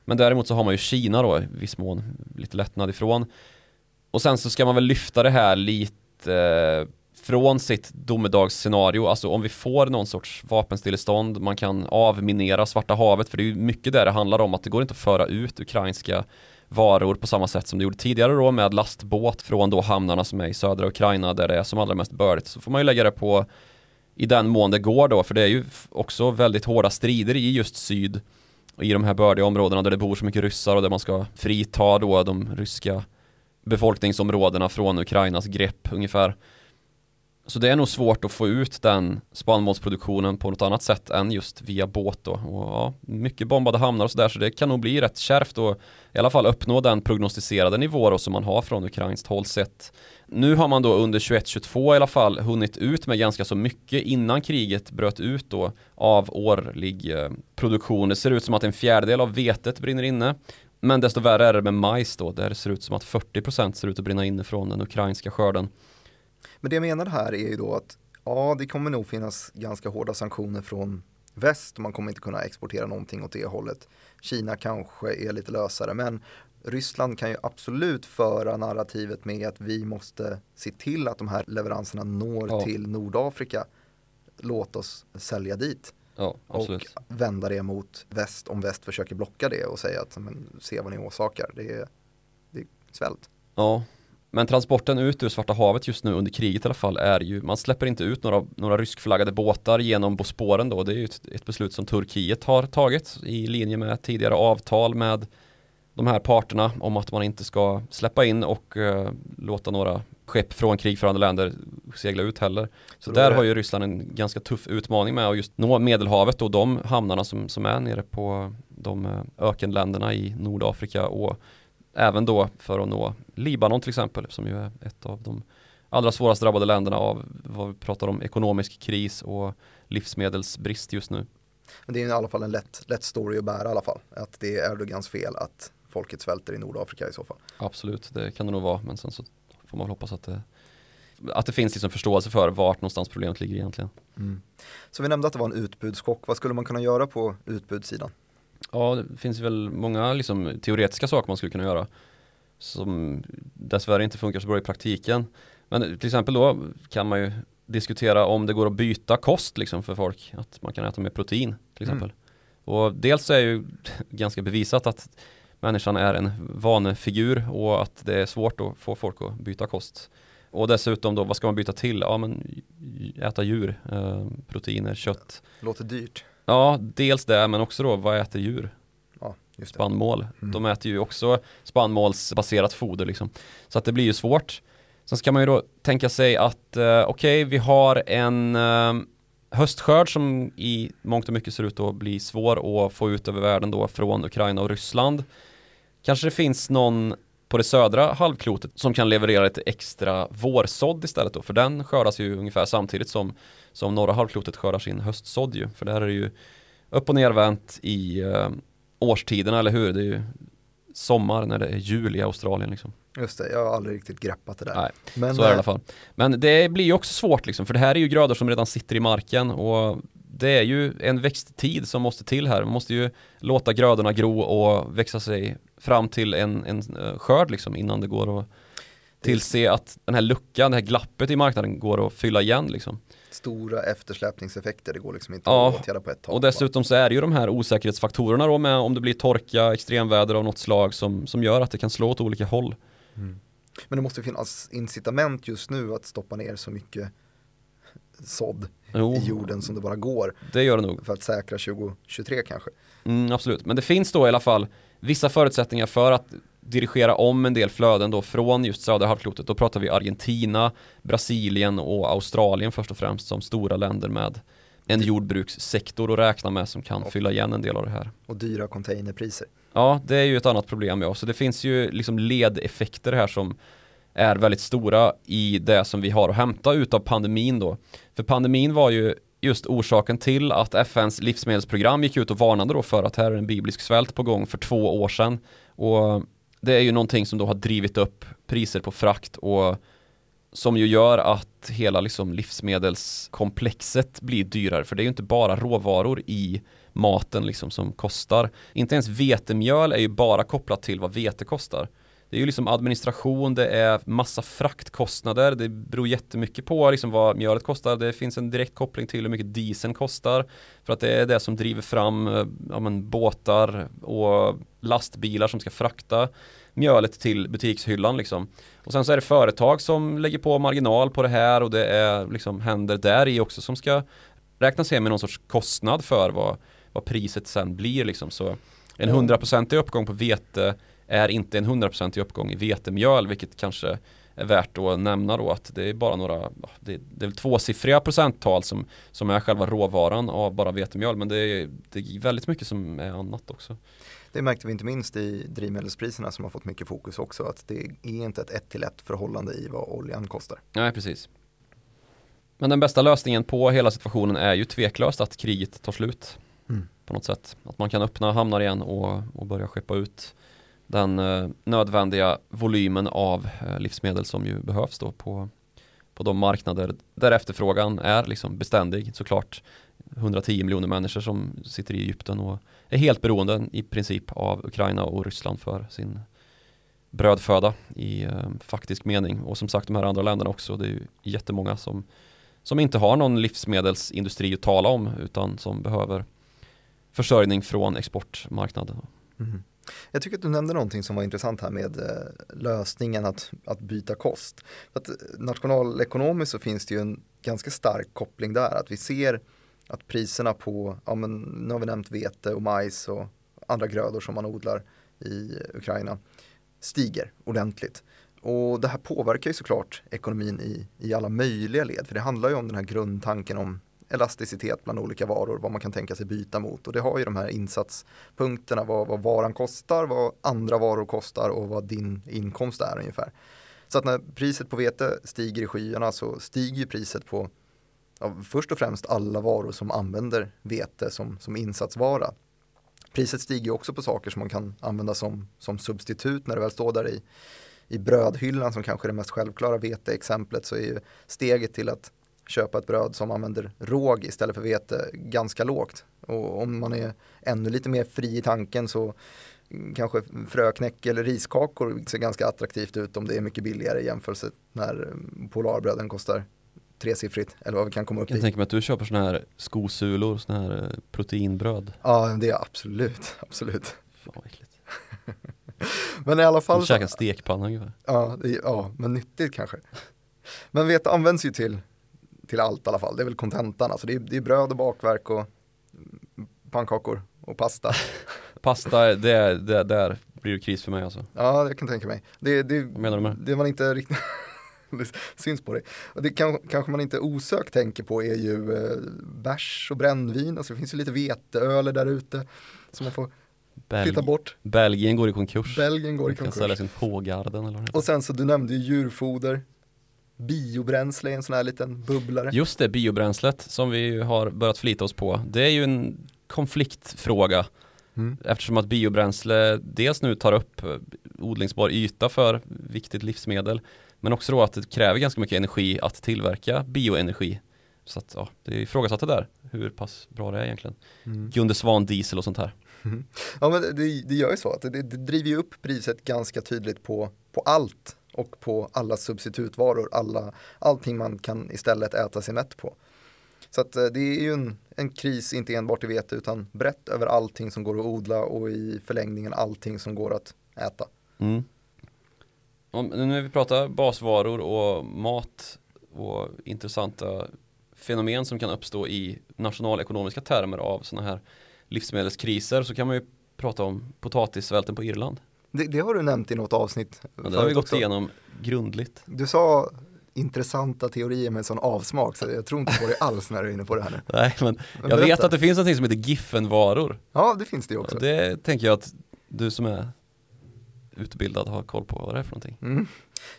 Men däremot så har man ju Kina då i viss mån lite lättnad ifrån. Och sen så ska man väl lyfta det här lite eh, från sitt domedagsscenario, alltså om vi får någon sorts vapenstillestånd, man kan avminera Svarta havet, för det är ju mycket där det handlar om att det går inte att föra ut ukrainska varor på samma sätt som det gjorde tidigare då med lastbåt från då hamnarna som är i södra Ukraina där det är som allra mest bördigt. Så får man ju lägga det på i den mån det går då, för det är ju också väldigt hårda strider i just syd och i de här bördiga områdena där det bor så mycket ryssar och där man ska frita då de ryska befolkningsområdena från Ukrainas grepp ungefär. Så det är nog svårt att få ut den spannmålsproduktionen på något annat sätt än just via båt då. Och ja, mycket bombade hamnar och sådär så det kan nog bli rätt kärvt och i alla fall uppnå den prognostiserade nivå då som man har från ukrainskt håll sett. Nu har man då under 21-22 i alla fall hunnit ut med ganska så mycket innan kriget bröt ut då av årlig eh, produktion. Det ser ut som att en fjärdedel av vetet brinner inne. Men desto värre är det med majs då, där det ser ut som att 40% ser ut att brinna inne från den ukrainska skörden. Men det jag menar här är ju då att ja, det kommer nog finnas ganska hårda sanktioner från väst man kommer inte kunna exportera någonting åt det hållet. Kina kanske är lite lösare, men Ryssland kan ju absolut föra narrativet med att vi måste se till att de här leveranserna når Ja. till Nordafrika. Låt oss sälja dit Ja, och vända det mot väst om väst försöker blocka det och säga att men, se vad ni åsakar. Det är, det är svält. Ja, men transporten ut ur Svarta havet just nu under kriget i alla fall är ju, man släpper inte ut några, några ryskflaggade båtar genom Bosporen då. Det är ju ett, ett beslut som Turkiet har tagit i linje med tidigare avtal med de här parterna om att man inte ska släppa in och eh, låta några skepp från krigförande länder segla ut heller. Så, där har ju Ryssland en ganska tuff utmaning med att just nå Medelhavet och de hamnarna som, som är nere på de eh, ökenländerna i Nordafrika och även då för att nå Libanon till exempel som ju är ett av de allra svårast drabbade länderna av vad vi pratar om ekonomisk kris och livsmedelsbrist just nu. Men det är i alla fall en lätt, lätt story att bära i alla fall. Att det är Erdogans fel att folket svälter i Nordafrika i så fall. Absolut, det kan det nog vara men sen så får man väl hoppas att det att det finns liksom förståelse för vart någonstans problemet ligger egentligen. Så vi nämnde att det var en utbudschock. Vad skulle man kunna göra på utbudssidan? Ja, det finns väl många liksom, teoretiska saker man skulle kunna göra som dessvärre inte funkar så bra i praktiken. Men till exempel då kan man ju diskutera om det går att byta kost liksom för folk. Att man kan äta mer protein till exempel. Och dels är ju ganska bevisat att människan är en vanefigur och att det är svårt att få folk att byta kost. Och dessutom då, vad ska man byta till? Ja men äta djur, eh, proteiner, kött. Låter dyrt. Ja, dels det, men också då, vad äter djur? Ja. Spannmål. Mm. De äter ju också spannmålsbaserat foder liksom. Så att det blir ju svårt. Sen ska man ju då tänka sig att eh, okej, vi har en eh, höstskörd som i mångt och mycket ser ut att bli svår att få ut över världen då från Ukraina och Ryssland. Kanske det finns någon på det södra halvklotet som kan leverera lite extra vårsådd istället då, för den skördas ju ungefär samtidigt som, som norra halvklotet skördar sin höstsådd ju, för där är det ju upp och nervänt i eh, årstiderna, eller hur? Det är ju sommar när det är jul i Australien liksom. Just det, jag har aldrig riktigt greppat det där. Nej, Men, så är det i eh, alla fall. Men det blir ju också svårt liksom, för det här är ju grödor som redan sitter i marken och det är ju en växttid som måste till här. Man måste ju låta grödorna gro och växa sig fram till en, en eh, skörd liksom innan det går att tillse att den här luckan, det här glappet i marknaden går att fylla igen liksom. Stora eftersläpningseffekter, det går liksom inte Ja, att åtgärda på ett tag. Och dessutom så är det ju de här osäkerhetsfaktorerna då med om det blir torka, extremväder av något slag som, som gör att det kan slå åt olika håll. Men det måste finnas incitament just nu att stoppa ner så mycket sådd Jo, i jorden som det bara går det gör det nog. för att säkra 2023 kanske. Mm, absolut, men det finns då i alla fall vissa förutsättningar för att dirigera om en del flöden då från just södra halvklotet. Då pratar vi Argentina, Brasilien och Australien först och främst som stora länder med en jordbrukssektor att räkna med som kan fylla igen en del av det här. Och dyra containerpriser. Ja, det är ju ett annat problem ja. Så det finns ju liksom ledeffekter här som är väldigt stora i det som vi har att hämta utav pandemin då. För pandemin var ju just orsaken till att FNs livsmedelsprogram gick ut och varnade då för att här är en biblisk svält på gång för två år sedan. Och det är ju någonting som då har drivit upp priser på frakt och som ju gör att hela liksom livsmedelskomplexet blir dyrare för det är ju inte bara råvaror i maten liksom som kostar. Inte ens vetemjöl är ju bara kopplat till vad vete kostar. Det är ju liksom administration, det är massa fraktkostnader, det beror jättemycket på liksom vad mjölet kostar. Det finns en direkt koppling till hur mycket dieseln kostar. För att det är det som driver fram eh, ja, men, båtar och lastbilar som ska frakta mjölet till butikshyllan liksom. Och sen så är det företag som lägger på marginal på det här och det är liksom händer där i också som ska räknas hem med någon sorts kostnad för vad, vad priset sen blir liksom. Så en hundraprocentig uppgång på vete är inte en hundraprocentig uppgång i vetemjöl vilket kanske är värt att nämna då att det är bara några, det, det är tvåsiffriga procenttal som, som är själva råvaran av bara vetemjöl men det är, det är väldigt mycket som är annat också. Det märkte vi inte minst i drivmedelspriserna som har fått mycket fokus också att det är inte ett ett till ett förhållande i vad oljan kostar. Nej, precis. Men den bästa lösningen på hela situationen är ju tveklöst att kriget tar slut mm. på något sätt. Att man kan öppna hamnar igen och, och börja skeppa ut den eh, nödvändiga volymen av eh, livsmedel som ju behövs då på, på de marknader där efterfrågan är liksom beständig såklart. 110 miljoner människor som sitter i Egypten och är helt beroende i princip av Ukraina och Ryssland för sin brödföda i eh, faktisk mening. Och som sagt de här andra länderna också, det är ju jättemånga som, som inte har någon livsmedelsindustri att tala om utan som behöver försörjning från exportmarknaden. Mm. Jag tycker att du nämnde någonting som var intressant här med eh, lösningen att, att byta kost. Att eh, nationalekonomiskt så finns det ju en ganska stark koppling där, att vi ser att priserna på, ja men nu har vi nämnt vete och majs och andra grödor som man odlar i Ukraina stiger ordentligt. Och det här påverkar ju såklart ekonomin i, i alla möjliga led, för det handlar ju om den här grundtanken om elasticitet bland olika varor, vad man kan tänka sig byta mot. Och det har ju de här insatspunkterna, vad, vad varan kostar, vad andra varor kostar och vad din inkomst är ungefär. Så att när priset på vete stiger i skyarna så stiger ju priset på ja, först och främst alla varor som använder vete som, som insatsvara. Priset stiger också på saker som man kan använda som, som substitut när det väl står där i, i brödhyllan som kanske är det mest självklara veteexemplet så är ju steget till att köpa ett bröd som använder råg istället för vete ganska lågt. Och om man är ännu lite mer fri i tanken så kanske fröknäck eller riskakor ser ganska attraktivt ut om det är mycket billigare i jämförelse när polarbröden kostar tresiffrigt eller vad vi kan komma upp i. Jag tänker mig att du köper sådana här skosulor, sådana här eh, proteinbröd. Ja, det är absolut, absolut. Fan vad äckligt. men i alla fall. Du käkar stekpanna ungefär. Ja, ja, men nyttigt kanske. Men vete används ju till, till allt i alla fall. Det är väl kontentan. Alltså det, är, det är bröd och bakverk och pannkakor och pasta. pasta, det, det, där blir det kris för mig alltså. Ja, det kan jag tänka mig. Det, det, Vad menar du med det? man inte riktigt det syns på dig. Och det kan, kanske man inte osökt tänker på är ju eh, bärs och brännvin. Alltså det finns ju lite veteöler där ute som man får Belg titta bort. Belgien går i konkurs. Belgien går i konkurs. Kan sälja sin Hågarden eller vad Och sen så du nämnde ju djurfoder. Biobränsle är en sån här liten bubblare. Just det, biobränslet som vi har börjat flita oss på. Det är ju en konfliktfråga. Mm. Eftersom att biobränsle dels nu tar upp odlingsbar yta för viktigt livsmedel men också då att det kräver ganska mycket energi att tillverka bioenergi. Så att ja, det är ifrågasatt det där, hur pass bra det är egentligen. Mm. Gunde Svan diesel och sånt här. Mm. Ja men det, det gör ju så att det, det driver ju upp priset ganska tydligt på, på allt och på alla substitutvaror, alla, allting man kan istället äta sig mätt på. Så att eh, det är ju en, en kris, inte enbart i vete, utan brett över allting som går att odla och i förlängningen allting som går att äta. Mm. Om, nu när vi pratar basvaror och mat och intressanta fenomen som kan uppstå i nationalekonomiska termer av sådana här livsmedelskriser så kan man ju prata om potatissvälten på Irland. Det, det har du nämnt i något avsnitt. Ja, det har vi gått också. igenom grundligt. Du sa intressanta teorier med sån avsmak så jag tror inte på det alls när du är inne på det här nu. Nej, men jag berätta. vet att det finns någonting som heter Giffen-varor. Ja, det finns det också. Det tänker jag att du som är utbildad har koll på vad det är för någonting. Mm.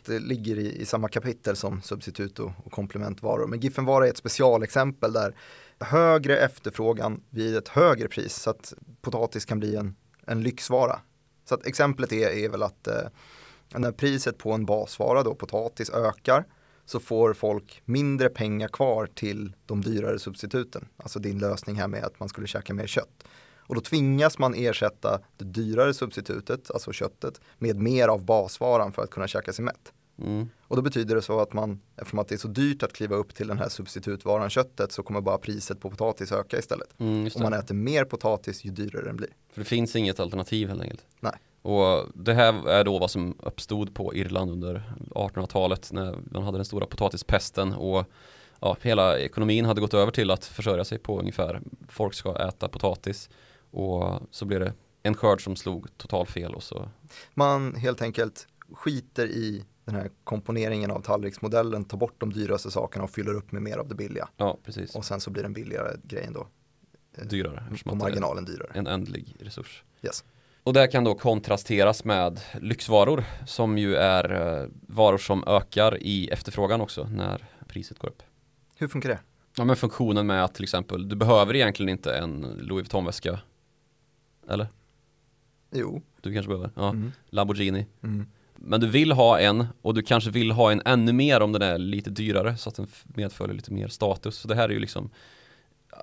Det ligger i, i samma kapitel som substitut och, och komplementvaror. Men Giffenvara är ett specialexempel där högre efterfrågan vid ett högre pris så att potatis kan bli en, en lyxvara. Så att exemplet är, är väl att eh, när priset på en basvara, då potatis, ökar så får folk mindre pengar kvar till de dyrare substituten. Alltså din lösning här med att man skulle käka mer kött. Och då tvingas man ersätta det dyrare substitutet, alltså köttet, med mer av basvaran för att kunna käka sig mätt. Mm. Och då betyder det så att man, eftersom att det är så dyrt att kliva upp till den här substitutvaran köttet så kommer bara priset på potatis öka istället. Mm, Om man äter mer potatis ju dyrare den blir. För det finns inget alternativ helt enkelt. Nej. Och det här är då vad som uppstod på Irland under 1800-talet när man hade den stora potatispesten och ja, hela ekonomin hade gått över till att försörja sig på ungefär folk ska äta potatis och så blev det en skörd som slog total fel och så Man helt enkelt skiter i den här komponeringen av tallriksmodellen, tar bort de dyraste sakerna och fyller upp med mer av det billiga. ja precis Och sen så blir den billigare grejen då. eh, dyrare På marginalen dyrare. en ändlig resurs. Yes. Och det kan då kontrasteras med lyxvaror som ju är eh, varor som ökar i efterfrågan också när priset går upp. Hur funkar det? Ja men funktionen med att till exempel du behöver egentligen inte en Louis Vuitton-väska Eller? Jo. Du kanske behöver? Ja, Mm. Lamborghini Mm. Men du vill ha en och du kanske vill ha en ännu mer om den är lite dyrare så att den medför lite mer status. Så det här är ju liksom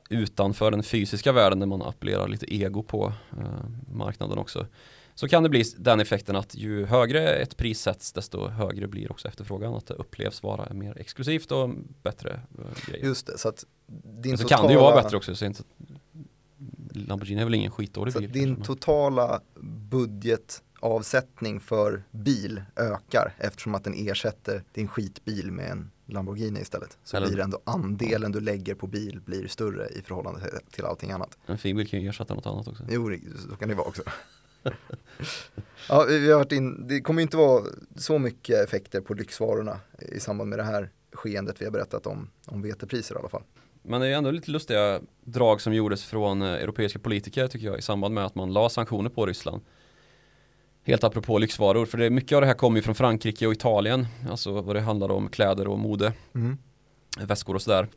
utanför den fysiska världen där man appellerar lite ego på eh, marknaden också. Så kan det bli den effekten att ju högre ett pris sätts desto högre blir också efterfrågan. Att det upplevs vara mer exklusivt och bättre eh, grejer. Just det, så att din Men så totala, kan det ju vara bättre också. Så inte Lamborghini är väl ingen skitdålig bil. din totala budgetavsättning för bil ökar eftersom att den ersätter din skitbil med en Lamborghini istället. Så Eller- blir ändå andelen du lägger på bil blir större i förhållande till- allting annat. en fin bil kan ju ersätta något annat också. Jo, så kan det vara också. ja, vi har varit in, det kommer ju inte vara så mycket effekter på lyxvarorna i samband med det här skeendet vi har berättat om, om vetepriser i alla fall. Men det är ändå lite lustiga drag som gjordes från eh, europeiska politiker tycker jag i samband med att man la sanktioner på Ryssland. Helt apropå lyxvaror, för det, mycket av det här kommer ju från Frankrike och Italien, alltså vad det handlar om kläder och mode, Mm. väskor och sådär.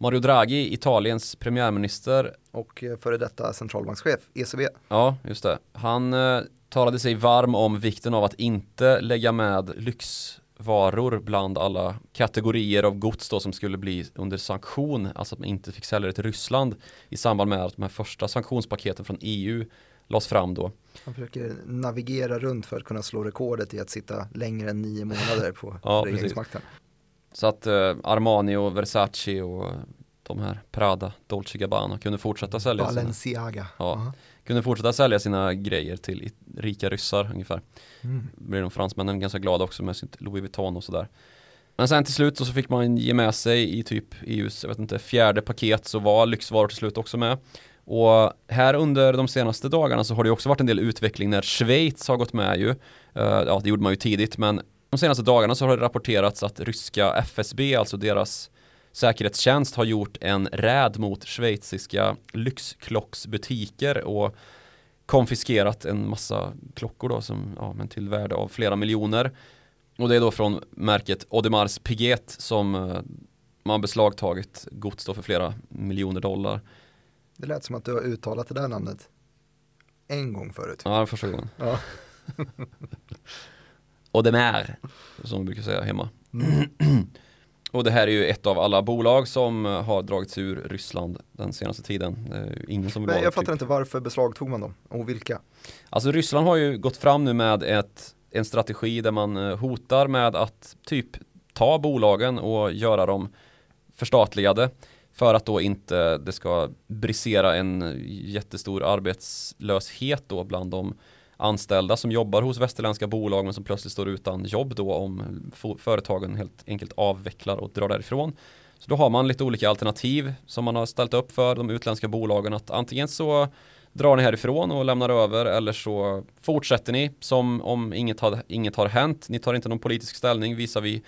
Mario Draghi, Italiens premiärminister, Och eh, före detta centralbankschef, ECB. ja just det, han eh, talade sig varm om vikten av att inte lägga med lyxvaror bland alla kategorier av gods då som skulle bli under sanktion, alltså att man inte fick sälja det till Ryssland i samband med att de här första sanktionspaketen från EU lades fram då. Han försöker navigera runt för att kunna slå rekordet i att sitta längre än nio månader på Ja, regeringsmakten. Så att eh, Armani och Versace och de här Prada, Dolce Gabbana kunde fortsätta sälja sina, Balenciaga. Ja. Aha. kunde fortsätta sälja sina grejer till rika ryssar ungefär. Mm. blir de fransmännen ganska glada också med sitt Louis Vuitton och sådär. Men sen till slut så fick man ge med sig i typ EUs, jag vet inte, fjärde paket så var lyxvaror till slut också med. Och här under de senaste dagarna så har det också varit en del utveckling när Schweiz har gått med ju. Eh, ja, det gjorde man ju tidigt, men de senaste dagarna så har det rapporterats att ryska FSB, alltså deras säkerhetstjänst, har gjort en räd mot schweiziska lyxklocksbutiker och konfiskerat en massa klockor då som, ja, men till värde av flera miljoner. Och det är då från märket Audemars Piguet som eh, man beslagtagit gods då för flera miljoner dollar. Det lät som att du har uttalat det där namnet en gång förut. Ja, det första gången. Ja. Audemars, som vi brukar säga hemma. Mm. Och det här är ju ett av alla bolag som har dragits ur Ryssland den senaste tiden. Det är ingen som Men jag typ- fattar inte varför beslagtog man dem och vilka? Alltså Ryssland har ju gått fram nu med ett, en strategi där man eh, hotar med att typ ta bolagen och göra dem förstatligade för att då inte det ska brisera en jättestor arbetslöshet då bland de anställda som jobbar hos västerländska bolag men som plötsligt står utan jobb då om företagen helt enkelt avvecklar och drar därifrån. Så då har man lite olika alternativ som man har ställt upp för de utländska bolagen att antingen så drar ni härifrån och lämnar över eller så fortsätter ni som om inget har, inget har hänt. Ni tar inte någon politisk ställning visar vi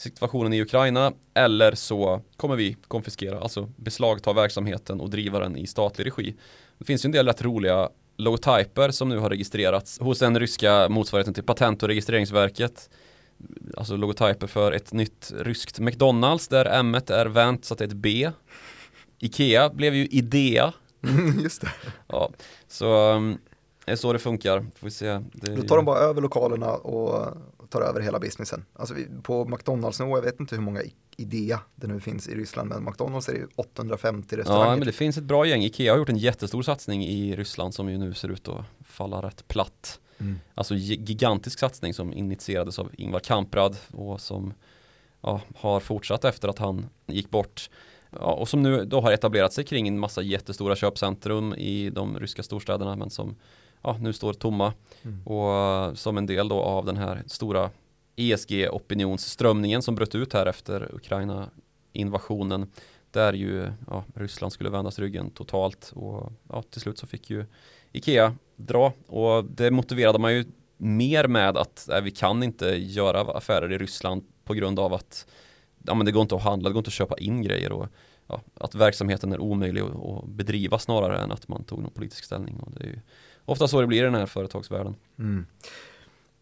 situationen i Ukraina eller så kommer vi konfiskera, alltså beslagta verksamheten och driva den i statlig regi. Det finns ju en del rätt roliga logotyper som nu har registrerats hos den ryska motsvarigheten till Patent och registreringsverket. Alltså logotyper för ett nytt ryskt McDonalds där M är vänt så att det är ett B. Ikea blev ju Idea. Just det. Ja, så um, det är så det funkar. Får vi se. Det Då tar de bara över lokalerna och tar över hela businessen. Alltså vi, på McDonalds-nivå, jag vet inte hur många Idea det nu finns i Ryssland, men McDonalds är ju 850 restauranger. Ja, men det finns ett bra gäng. Ikea har gjort en jättestor satsning i Ryssland som ju nu ser ut att falla rätt platt. Mm. Alltså gi- gigantisk satsning som initierades av Ingvar Kamprad och som ja, har fortsatt efter att han gick bort. Ja, och som nu då har etablerat sig kring en massa jättestora köpcentrum i de ryska storstäderna men som ja, nu står tomma. Mm. Och eh, som en del då av den här stora ESG-opinionsströmningen som bröt ut här efter Ukraina-invasionen. Där ju ja, Ryssland skulle vändas ryggen totalt och ja, till slut så fick ju Ikea dra och det motiverade man ju mer med att nej, vi kan inte göra affärer i Ryssland på grund av att ja, men det går inte att handla, det går inte att köpa in grejer och ja, att verksamheten är omöjlig att, att bedriva snarare än att man tog någon politisk ställning. Och det är ju ofta så det blir i den här företagsvärlden. Mm.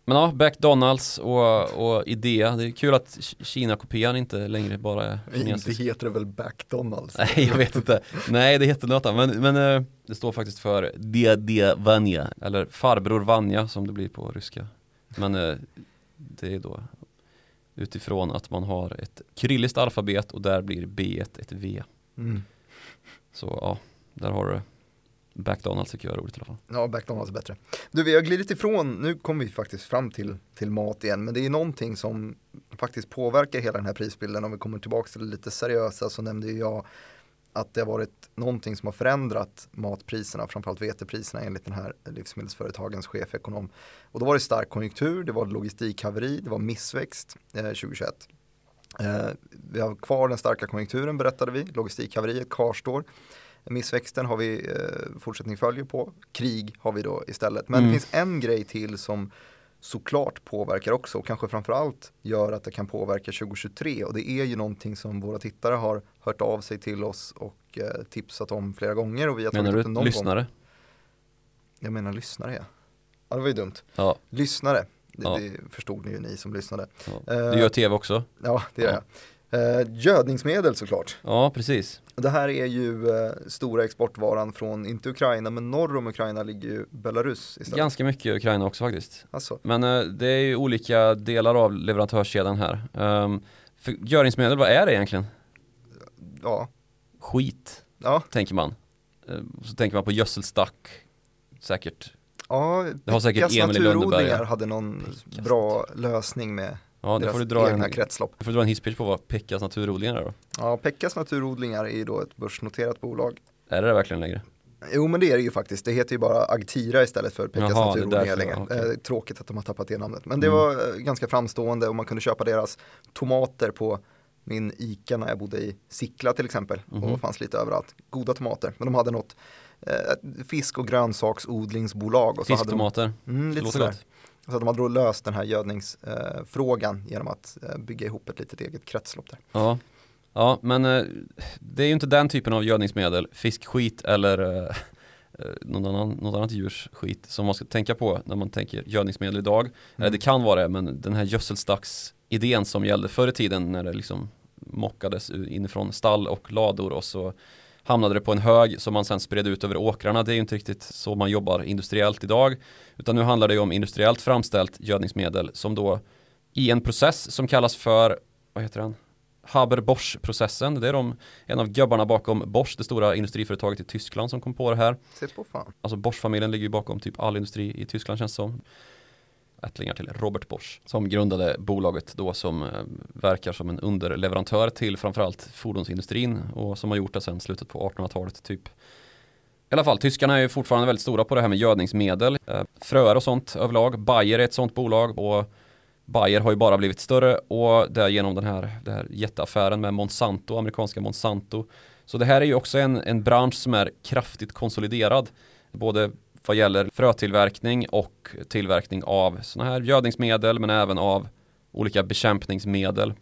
Men ja, McDonalds och, och Idea, det är kul att Kina-kopian inte längre bara är Inte kinesisk. heter det väl McDonalds? Nej, jag vet inte. Nej, det heter något annat. Men, men eh, det står faktiskt för Dia Vanja, eller farbror Vanja som det blir på ryska. Men eh, det är då utifrån att man har ett kyrilliskt alfabet och där blir B ett V. Mm. Så ja, där har du McDonalds tycker jag är roligt i alla fall. Ja, McDonalds är bättre. Du, vi har glidit ifrån, nu kommer vi faktiskt fram till, till mat igen, men det är någonting som faktiskt påverkar hela den här prisbilden. Om vi kommer tillbaka till det lite seriösa så nämnde jag att det har varit någonting som har förändrat matpriserna, framförallt vetepriserna enligt den här livsmedelsföretagens chefekonom. Och då var det stark konjunktur, det var logistikhaveri, det var missväxt eh, 2021. Eh, vi har kvar den starka konjunkturen berättade vi, logistikhaveriet kvarstår. Missväxten har vi eh, fortsättning följer på, krig har vi då istället. Men Mm. det finns en grej till som såklart påverkar också och kanske framförallt gör att det kan påverka 2023 och det är ju någonting som våra tittare har hört av sig till oss och eh, tipsat om flera gånger och vi har Menar tagit upp det någon gång. lyssnare? Jag menar lyssnare ja. Ja det var ju dumt. Ja, Lyssnare, det, Ja. det förstod ni ju ni som lyssnade. ja. Eh, Du gör tv också? Ja det gör Ja. jag. Eh, gödningsmedel såklart. Ja, precis. Det här är ju eh, stora exportvaran från, inte Ukraina, men norr om Ukraina ligger ju Belarus istället. Ganska mycket Ukraina också faktiskt. Alltså, Men eh, det är ju olika delar av leverantörskedjan här. Um, för göringsmedel, vad är det egentligen? ja, Skit, ja, tänker man. Eh, så tänker man på gödselstack, säkert. ja. Det har säkert Emil naturodlingar hade någon Pekkas bra lösning med Ja, det får du dra egna en, kretslopp. du får dra en hisspitch på vad Pekkas naturodlingar är då. Ja, Pekkas naturodlingar är ju då ett börsnoterat bolag. Är det det verkligen längre? Jo men det är det ju faktiskt, det heter ju bara Agtira istället för Pekkas Jaha, det naturodlingar längre. okej. Eh, tråkigt att de har tappat det namnet. Men det Mm. var eh, ganska framstående och man kunde köpa deras tomater på min ICA när jag bodde i Sickla till exempel. Mhm. Och fanns lite överallt. Goda tomater. Men de hade något eh, fisk och grönsaksodlingsbolag. Och Fisktomater, de, mm, det lite låter sådär. gott. Så att de hade då löst den här gödningsfrågan genom att eh, bygga ihop ett litet eget kretslopp där. Ja. Ja, men eh, det är ju inte den typen av gödningsmedel, fiskskit eller eh, någon annan, något annat djurs skit som man ska tänka på när man tänker gödningsmedel idag. Mm. det kan vara det, men den här gödselstacksidén som gällde förr i tiden när det liksom mockades inifrån stall och lador och så hamnade det på en hög som man sen spred ut över åkrarna. Det är ju inte riktigt så man jobbar industriellt idag. Utan nu handlar det ju om industriellt framställt gödningsmedel som då i en process som kallas för, vad heter den? Haber-Bosch-processen. Det är de, en av gubbarna bakom Bosch, det stora industriföretaget i Tyskland som kom på det här. Se på fan. Alltså Bosch-familjen ligger ju bakom typ all industri i Tyskland känns det som. Ättlingar till Robert Bosch som grundade bolaget då som eh, verkar som en underleverantör till framförallt fordonsindustrin och som har gjort det sedan slutet på 1800-talet typ. I alla fall, tyskarna är ju fortfarande väldigt stora på det här med gödningsmedel, eh, fröer och sånt överlag. Bayer är ett sånt bolag och Bayer har ju bara blivit större och det är genom den här, den här jätteaffären med Monsanto, amerikanska Monsanto. Så det här är ju också en, en bransch som är kraftigt konsoliderad. både vad gäller frötillverkning och tillverkning av sådana här gödningsmedel men även av olika bekämpningsmedel.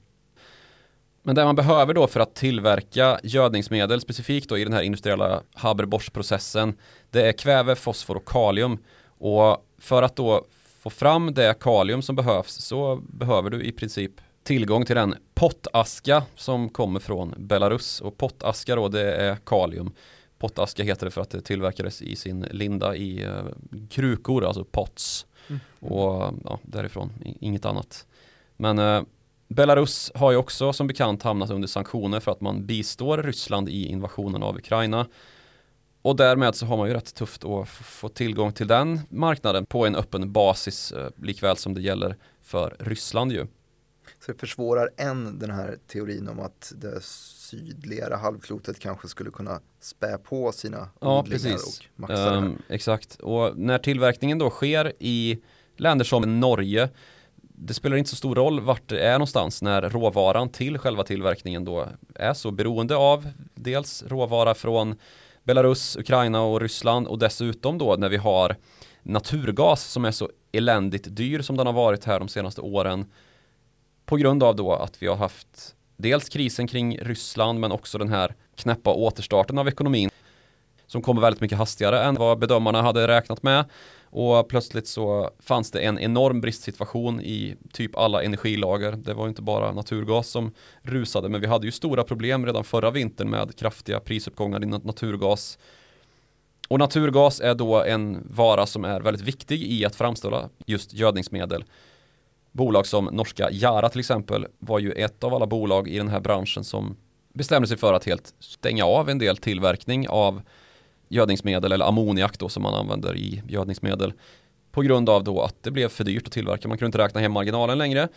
Men det man behöver då för att tillverka gödningsmedel specifikt då i den här industriella Haber-Bosch-processen det är kväve, fosfor och kalium. Och för att då få fram det kalium som behövs så behöver du i princip tillgång till den pottaska som kommer från Belarus och pottaska då det är kalium. Pottaska heter det för att det tillverkades i sin linda i uh, krukor, alltså pots. Mm. Och ja, därifrån, inget annat. Men uh, Belarus har ju också som bekant hamnat under sanktioner för att man bistår Ryssland i invasionen av Ukraina. Och därmed så har man ju rätt tufft att få tillgång till den marknaden på en öppen basis eh, likväl som det gäller för Ryssland ju. Så det försvårar än den här teorin om att det sydligare halvklotet kanske skulle kunna spä på sina ja, precis. och maxa um, Exakt, och när tillverkningen då sker i länder som Norge det spelar inte så stor roll vart det är någonstans när råvaran till själva tillverkningen då är så beroende av dels råvara från Belarus, Ukraina och Ryssland och dessutom då när vi har naturgas som är så eländigt dyr som den har varit här de senaste åren på grund av då att vi har haft dels krisen kring Ryssland men också den här knäppa återstarten av ekonomin som kommer väldigt mycket hastigare än vad bedömarna hade räknat med och plötsligt så fanns det en enorm bristsituation i typ alla energilager. Det var inte bara naturgas som rusade, men vi hade ju stora problem redan förra vintern med kraftiga prisuppgångar i naturgas. Och naturgas är då en vara som är väldigt viktig i att framställa just gödningsmedel. Bolag som norska Jara till exempel var ju ett av alla bolag i den här branschen som bestämde sig för att helt stänga av en del tillverkning av gödningsmedel eller ammoniak då som man använder i gödningsmedel på grund av då att det blev för dyrt att tillverka. Man kunde inte räkna hem marginalen längre.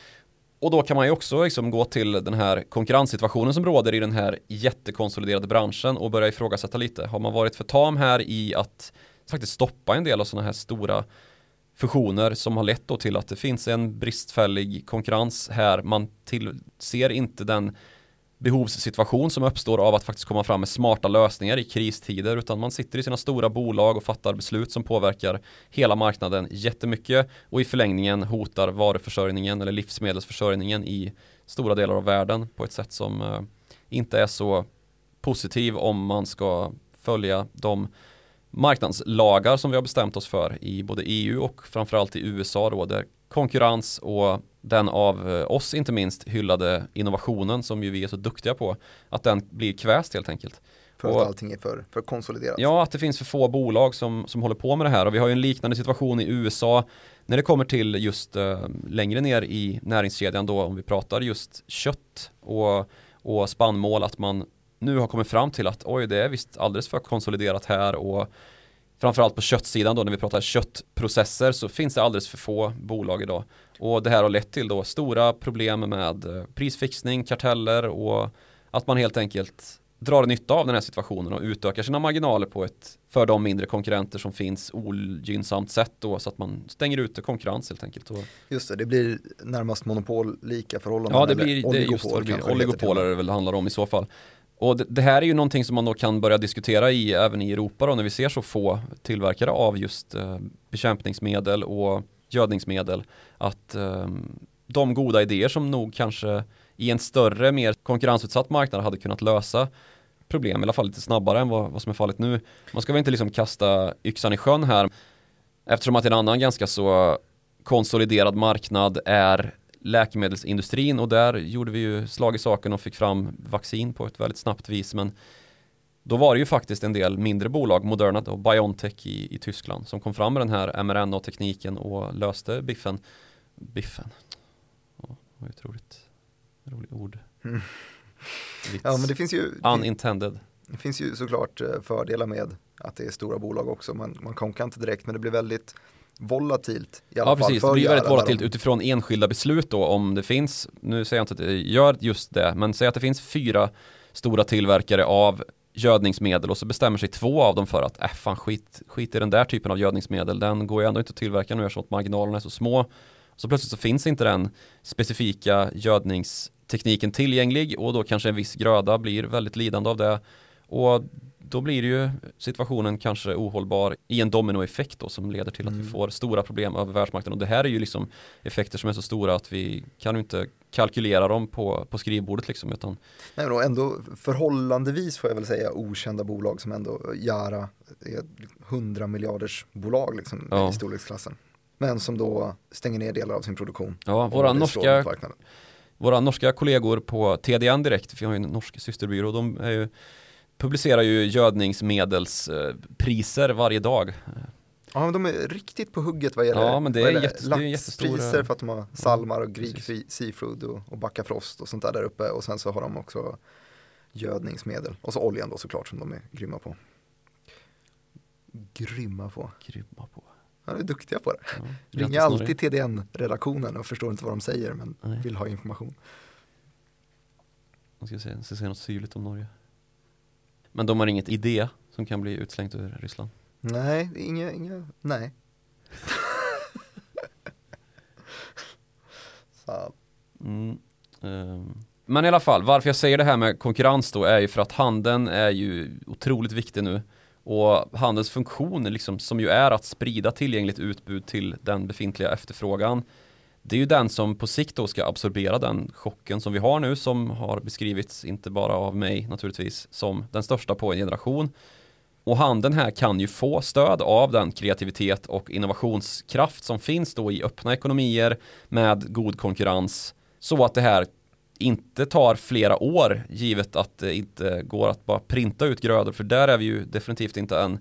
Och då kan man ju också liksom gå till den här konkurrenssituationen som råder i den här jättekonsoliderade branschen och börja ifrågasätta lite. Har man varit för tam här i att faktiskt stoppa en del av sådana här stora fusioner som har lett då till att det finns en bristfällig konkurrens här. Man till, ser inte den behovssituation som uppstår av att faktiskt komma fram med smarta lösningar i kristider utan man sitter i sina stora bolag och fattar beslut som påverkar hela marknaden jättemycket och i förlängningen hotar varuförsörjningen eller livsmedelsförsörjningen i stora delar av världen på ett sätt som eh, inte är så positiv om man ska följa de marknadslagar som vi har bestämt oss för i både EU och framförallt i USA då där konkurrens och den av eh, oss inte minst hyllade innovationen som ju vi är så duktiga på att den blir kväst helt enkelt. För att allting är för, för konsoliderat. Ja, att det finns för få bolag som, som håller på med det här och vi har ju en liknande situation i USA när det kommer till just uh, längre ner i näringskedjan då om vi pratar just kött och, och spannmål att man nu har kommit fram till att oj det är visst alldeles för konsoliderat här och framförallt på köttsidan då när vi pratar köttprocesser så finns det alldeles för få bolag idag. Och det här har lett till då stora problem med eh, prisfixning, karteller och att man helt enkelt drar nytta av den här situationen och utökar sina marginaler på ett för de mindre konkurrenter som finns ogynnsamt sätt då så att man stänger ute konkurrens helt enkelt. Just det, det blir närmast monopol-lika förhållanden. Ja, det blir, det just det blir oligopoler det väl handlar om i så fall. Och det, det, här är ju någonting som man då kan börja diskutera i även i Europa då när vi ser så få tillverkare av just eh, bekämpningsmedel och gödningsmedel att eh, de goda idéer som nog kanske i en större, mer konkurrensutsatt marknad hade kunnat lösa problem, i alla fall lite snabbare än vad, vad som är fallet nu. Man ska väl inte liksom kasta yxan i sjön här eftersom att en annan ganska så konsoliderad marknad är läkemedelsindustrin och där gjorde vi ju slag i saken och fick fram vaccin på ett väldigt snabbt vis men då var det ju faktiskt en del mindre bolag, Moderna och Biontech i, i Tyskland som kom fram med den här mRNA-tekniken och löste biffen. Biffen. Ja, det var otroligt roligt ord. Mm. Ja men det finns ju Unintended. Det finns ju såklart eh, fördelar med att det är stora bolag också. Man, man konkar inte direkt men det blir väldigt volatilt. I alla ja, precis. Det blir väldigt volatilt utifrån enskilda beslut då om det finns, nu säger jag inte att det gör just det, men säg att det finns fyra stora tillverkare av gödningsmedel och så bestämmer sig två av dem för att äh, fan skit, skit i den där typen av gödningsmedel, den går ju ändå inte att tillverka nu eftersom att marginalerna är så små. Så plötsligt så finns inte den specifika gödningstekniken tillgänglig och då kanske en viss gröda blir väldigt lidande av det. Och då blir ju situationen kanske ohållbar i en dominoeffekt då som leder till att Mm. vi får stora problem över världsmarknaden och det här är ju liksom effekter som är så stora att vi kan ju inte kalkylera dem på, på skrivbordet liksom utan Nej, men ändå förhållandevis får jag väl säga okända bolag som ändå Yara är 100 miljarders bolag liksom Ja. i storleksklassen. Men som då stänger ner delar av sin produktion. ja, våra norska. Våra norska kollegor på TDN Direkt, vi har ju en norsk systerbyrå, de är ju, publicerar ju gödningsmedelspriser varje dag. Ja, men de är riktigt på hugget vad gäller, Ja, men det är gäller jättestora- laxpriser för att de har salmar och Greek precis. seafood och, och Backafrost och sånt där där uppe och sen så har de också gödningsmedel och så oljan då såklart som de är grymma på. Grymma på. Grymma på. Ja, de är duktiga på det. Ja, grattis, alltid. TDN-redaktionen och förstår inte vad de säger men Nej. vill ha information. Jag ska se, jag ska se något syrligt om Norge. Men de har inget idé som kan bli utslängt ur Ryssland. Nej, inga, inga, nej. Så, Mm. ehm. Men i alla fall, varför jag säger det här med konkurrens då är ju för att handeln är ju otroligt viktig nu. Och handelns funktion liksom, som ju är att sprida tillgängligt utbud till den befintliga efterfrågan. Det är ju den som på sikt då ska absorbera den chocken som vi har nu som har beskrivits, inte bara av mig naturligtvis, som den största på en generation. Och handeln här kan ju få stöd av den kreativitet och innovationskraft som finns då i öppna ekonomier med god konkurrens så att det här inte tar flera år givet att det inte går att bara printa ut grödor för där är vi ju definitivt inte än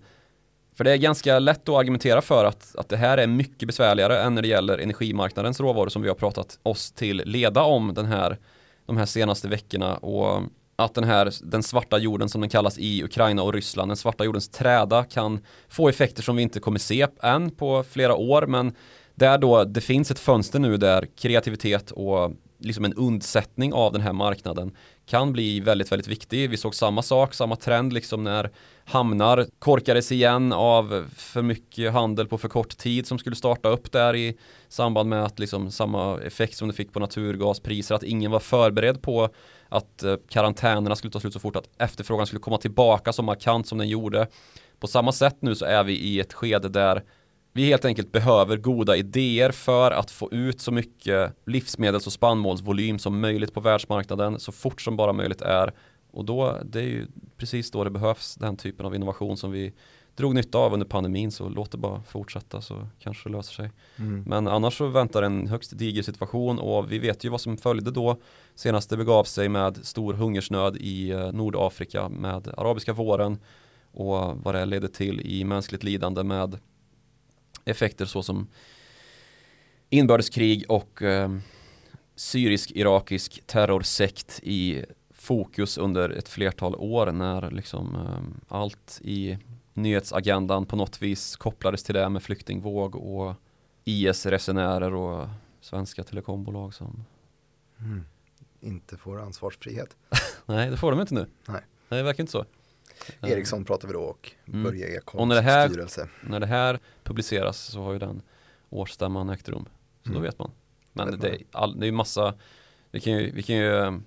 för det är ganska lätt att argumentera för att, att det här är mycket besvärligare än när det gäller energimarknadens råvaror som vi har pratat oss till leda om den här, de här senaste veckorna. Och att den här, den svarta jorden som den kallas i Ukraina och Ryssland, den svarta jordens träda kan få effekter som vi inte kommer se än på flera år. Men där då det finns ett fönster nu där kreativitet och liksom en undsättning av den här marknaden kan bli väldigt, väldigt viktig. Vi såg samma sak, samma trend liksom när hamnar korkades igen av för mycket handel på för kort tid som skulle starta upp där i samband med att liksom samma effekt som det fick på naturgaspriser, att ingen var förberedd på att eh, karantänerna skulle ta slut så fort att efterfrågan skulle komma tillbaka så markant som den gjorde. På samma sätt nu så är vi i ett skede där vi helt enkelt behöver goda idéer för att få ut så mycket livsmedels och spannmålsvolym som möjligt på världsmarknaden så fort som bara möjligt är. Och då, det är ju precis då det behövs den typen av innovation som vi drog nytta av under pandemin så låt det bara fortsätta så kanske det löser sig. mm. Men annars så väntar en högst diger situation och vi vet ju vad som följde då. Senast det begav sig med stor hungersnöd i eh, Nordafrika med arabiska våren och vad det ledde till i mänskligt lidande med effekter såsom inbördeskrig och eh, syrisk-irakisk terrorsekt i fokus under ett flertal år när liksom eh, allt i nyhetsagendan på något vis kopplades till det med flyktingvåg och IS-resenärer och svenska telekombolag som Mm. Inte får ansvarsfrihet. Nej, det får de inte nu. Nej. Nej, det verkar inte så. Eh, Ericsson pratar vi då och Mm. Börje Och Ekholms när det här- styrelse. När det här publiceras så har ju den årsstämman ägt rum. Så då Mm. vet man. Men Vet det, är all, det är ju massa, vi kan ju, vi kan ju eh,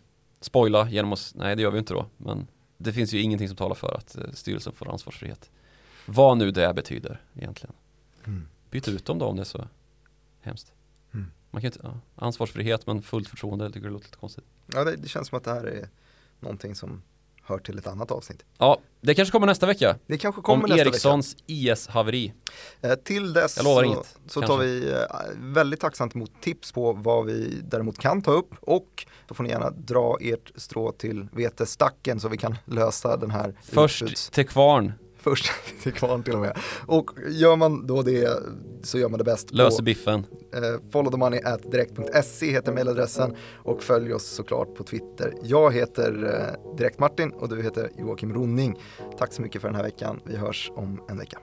spoila genom att, nej det gör vi inte då, men det finns ju ingenting som talar för att eh, styrelsen får ansvarsfrihet. Vad nu det betyder egentligen. Mm. Byt ut dem då om det är så hemskt. Mm. Man kan inte, ja, ansvarsfrihet men fullt förtroende, jag tycker det låter lite konstigt. Ja, det, det känns som att det här är någonting som hör till ett annat avsnitt. Ja, det kanske kommer nästa vecka. Det kanske kommer om nästa Ericssons IS-haveri. vecka. Eh, till dess Jag lovar så, inget, så tar vi eh, väldigt tacksamt emot tips på vad vi däremot kan ta upp och då får ni gärna dra ert strå till vetestacken så vi kan lösa den här utbuds- Först till kvarn, Först till kvarn till och med. Och gör man då det så gör man det bäst löser biffen. eh, followthemoney.direkt.se heter mailadressen och följ oss såklart på Twitter. Jag heter eh, Direkt Martin och du heter Joakim Ronning. Tack så mycket för den här veckan. Vi hörs om en vecka.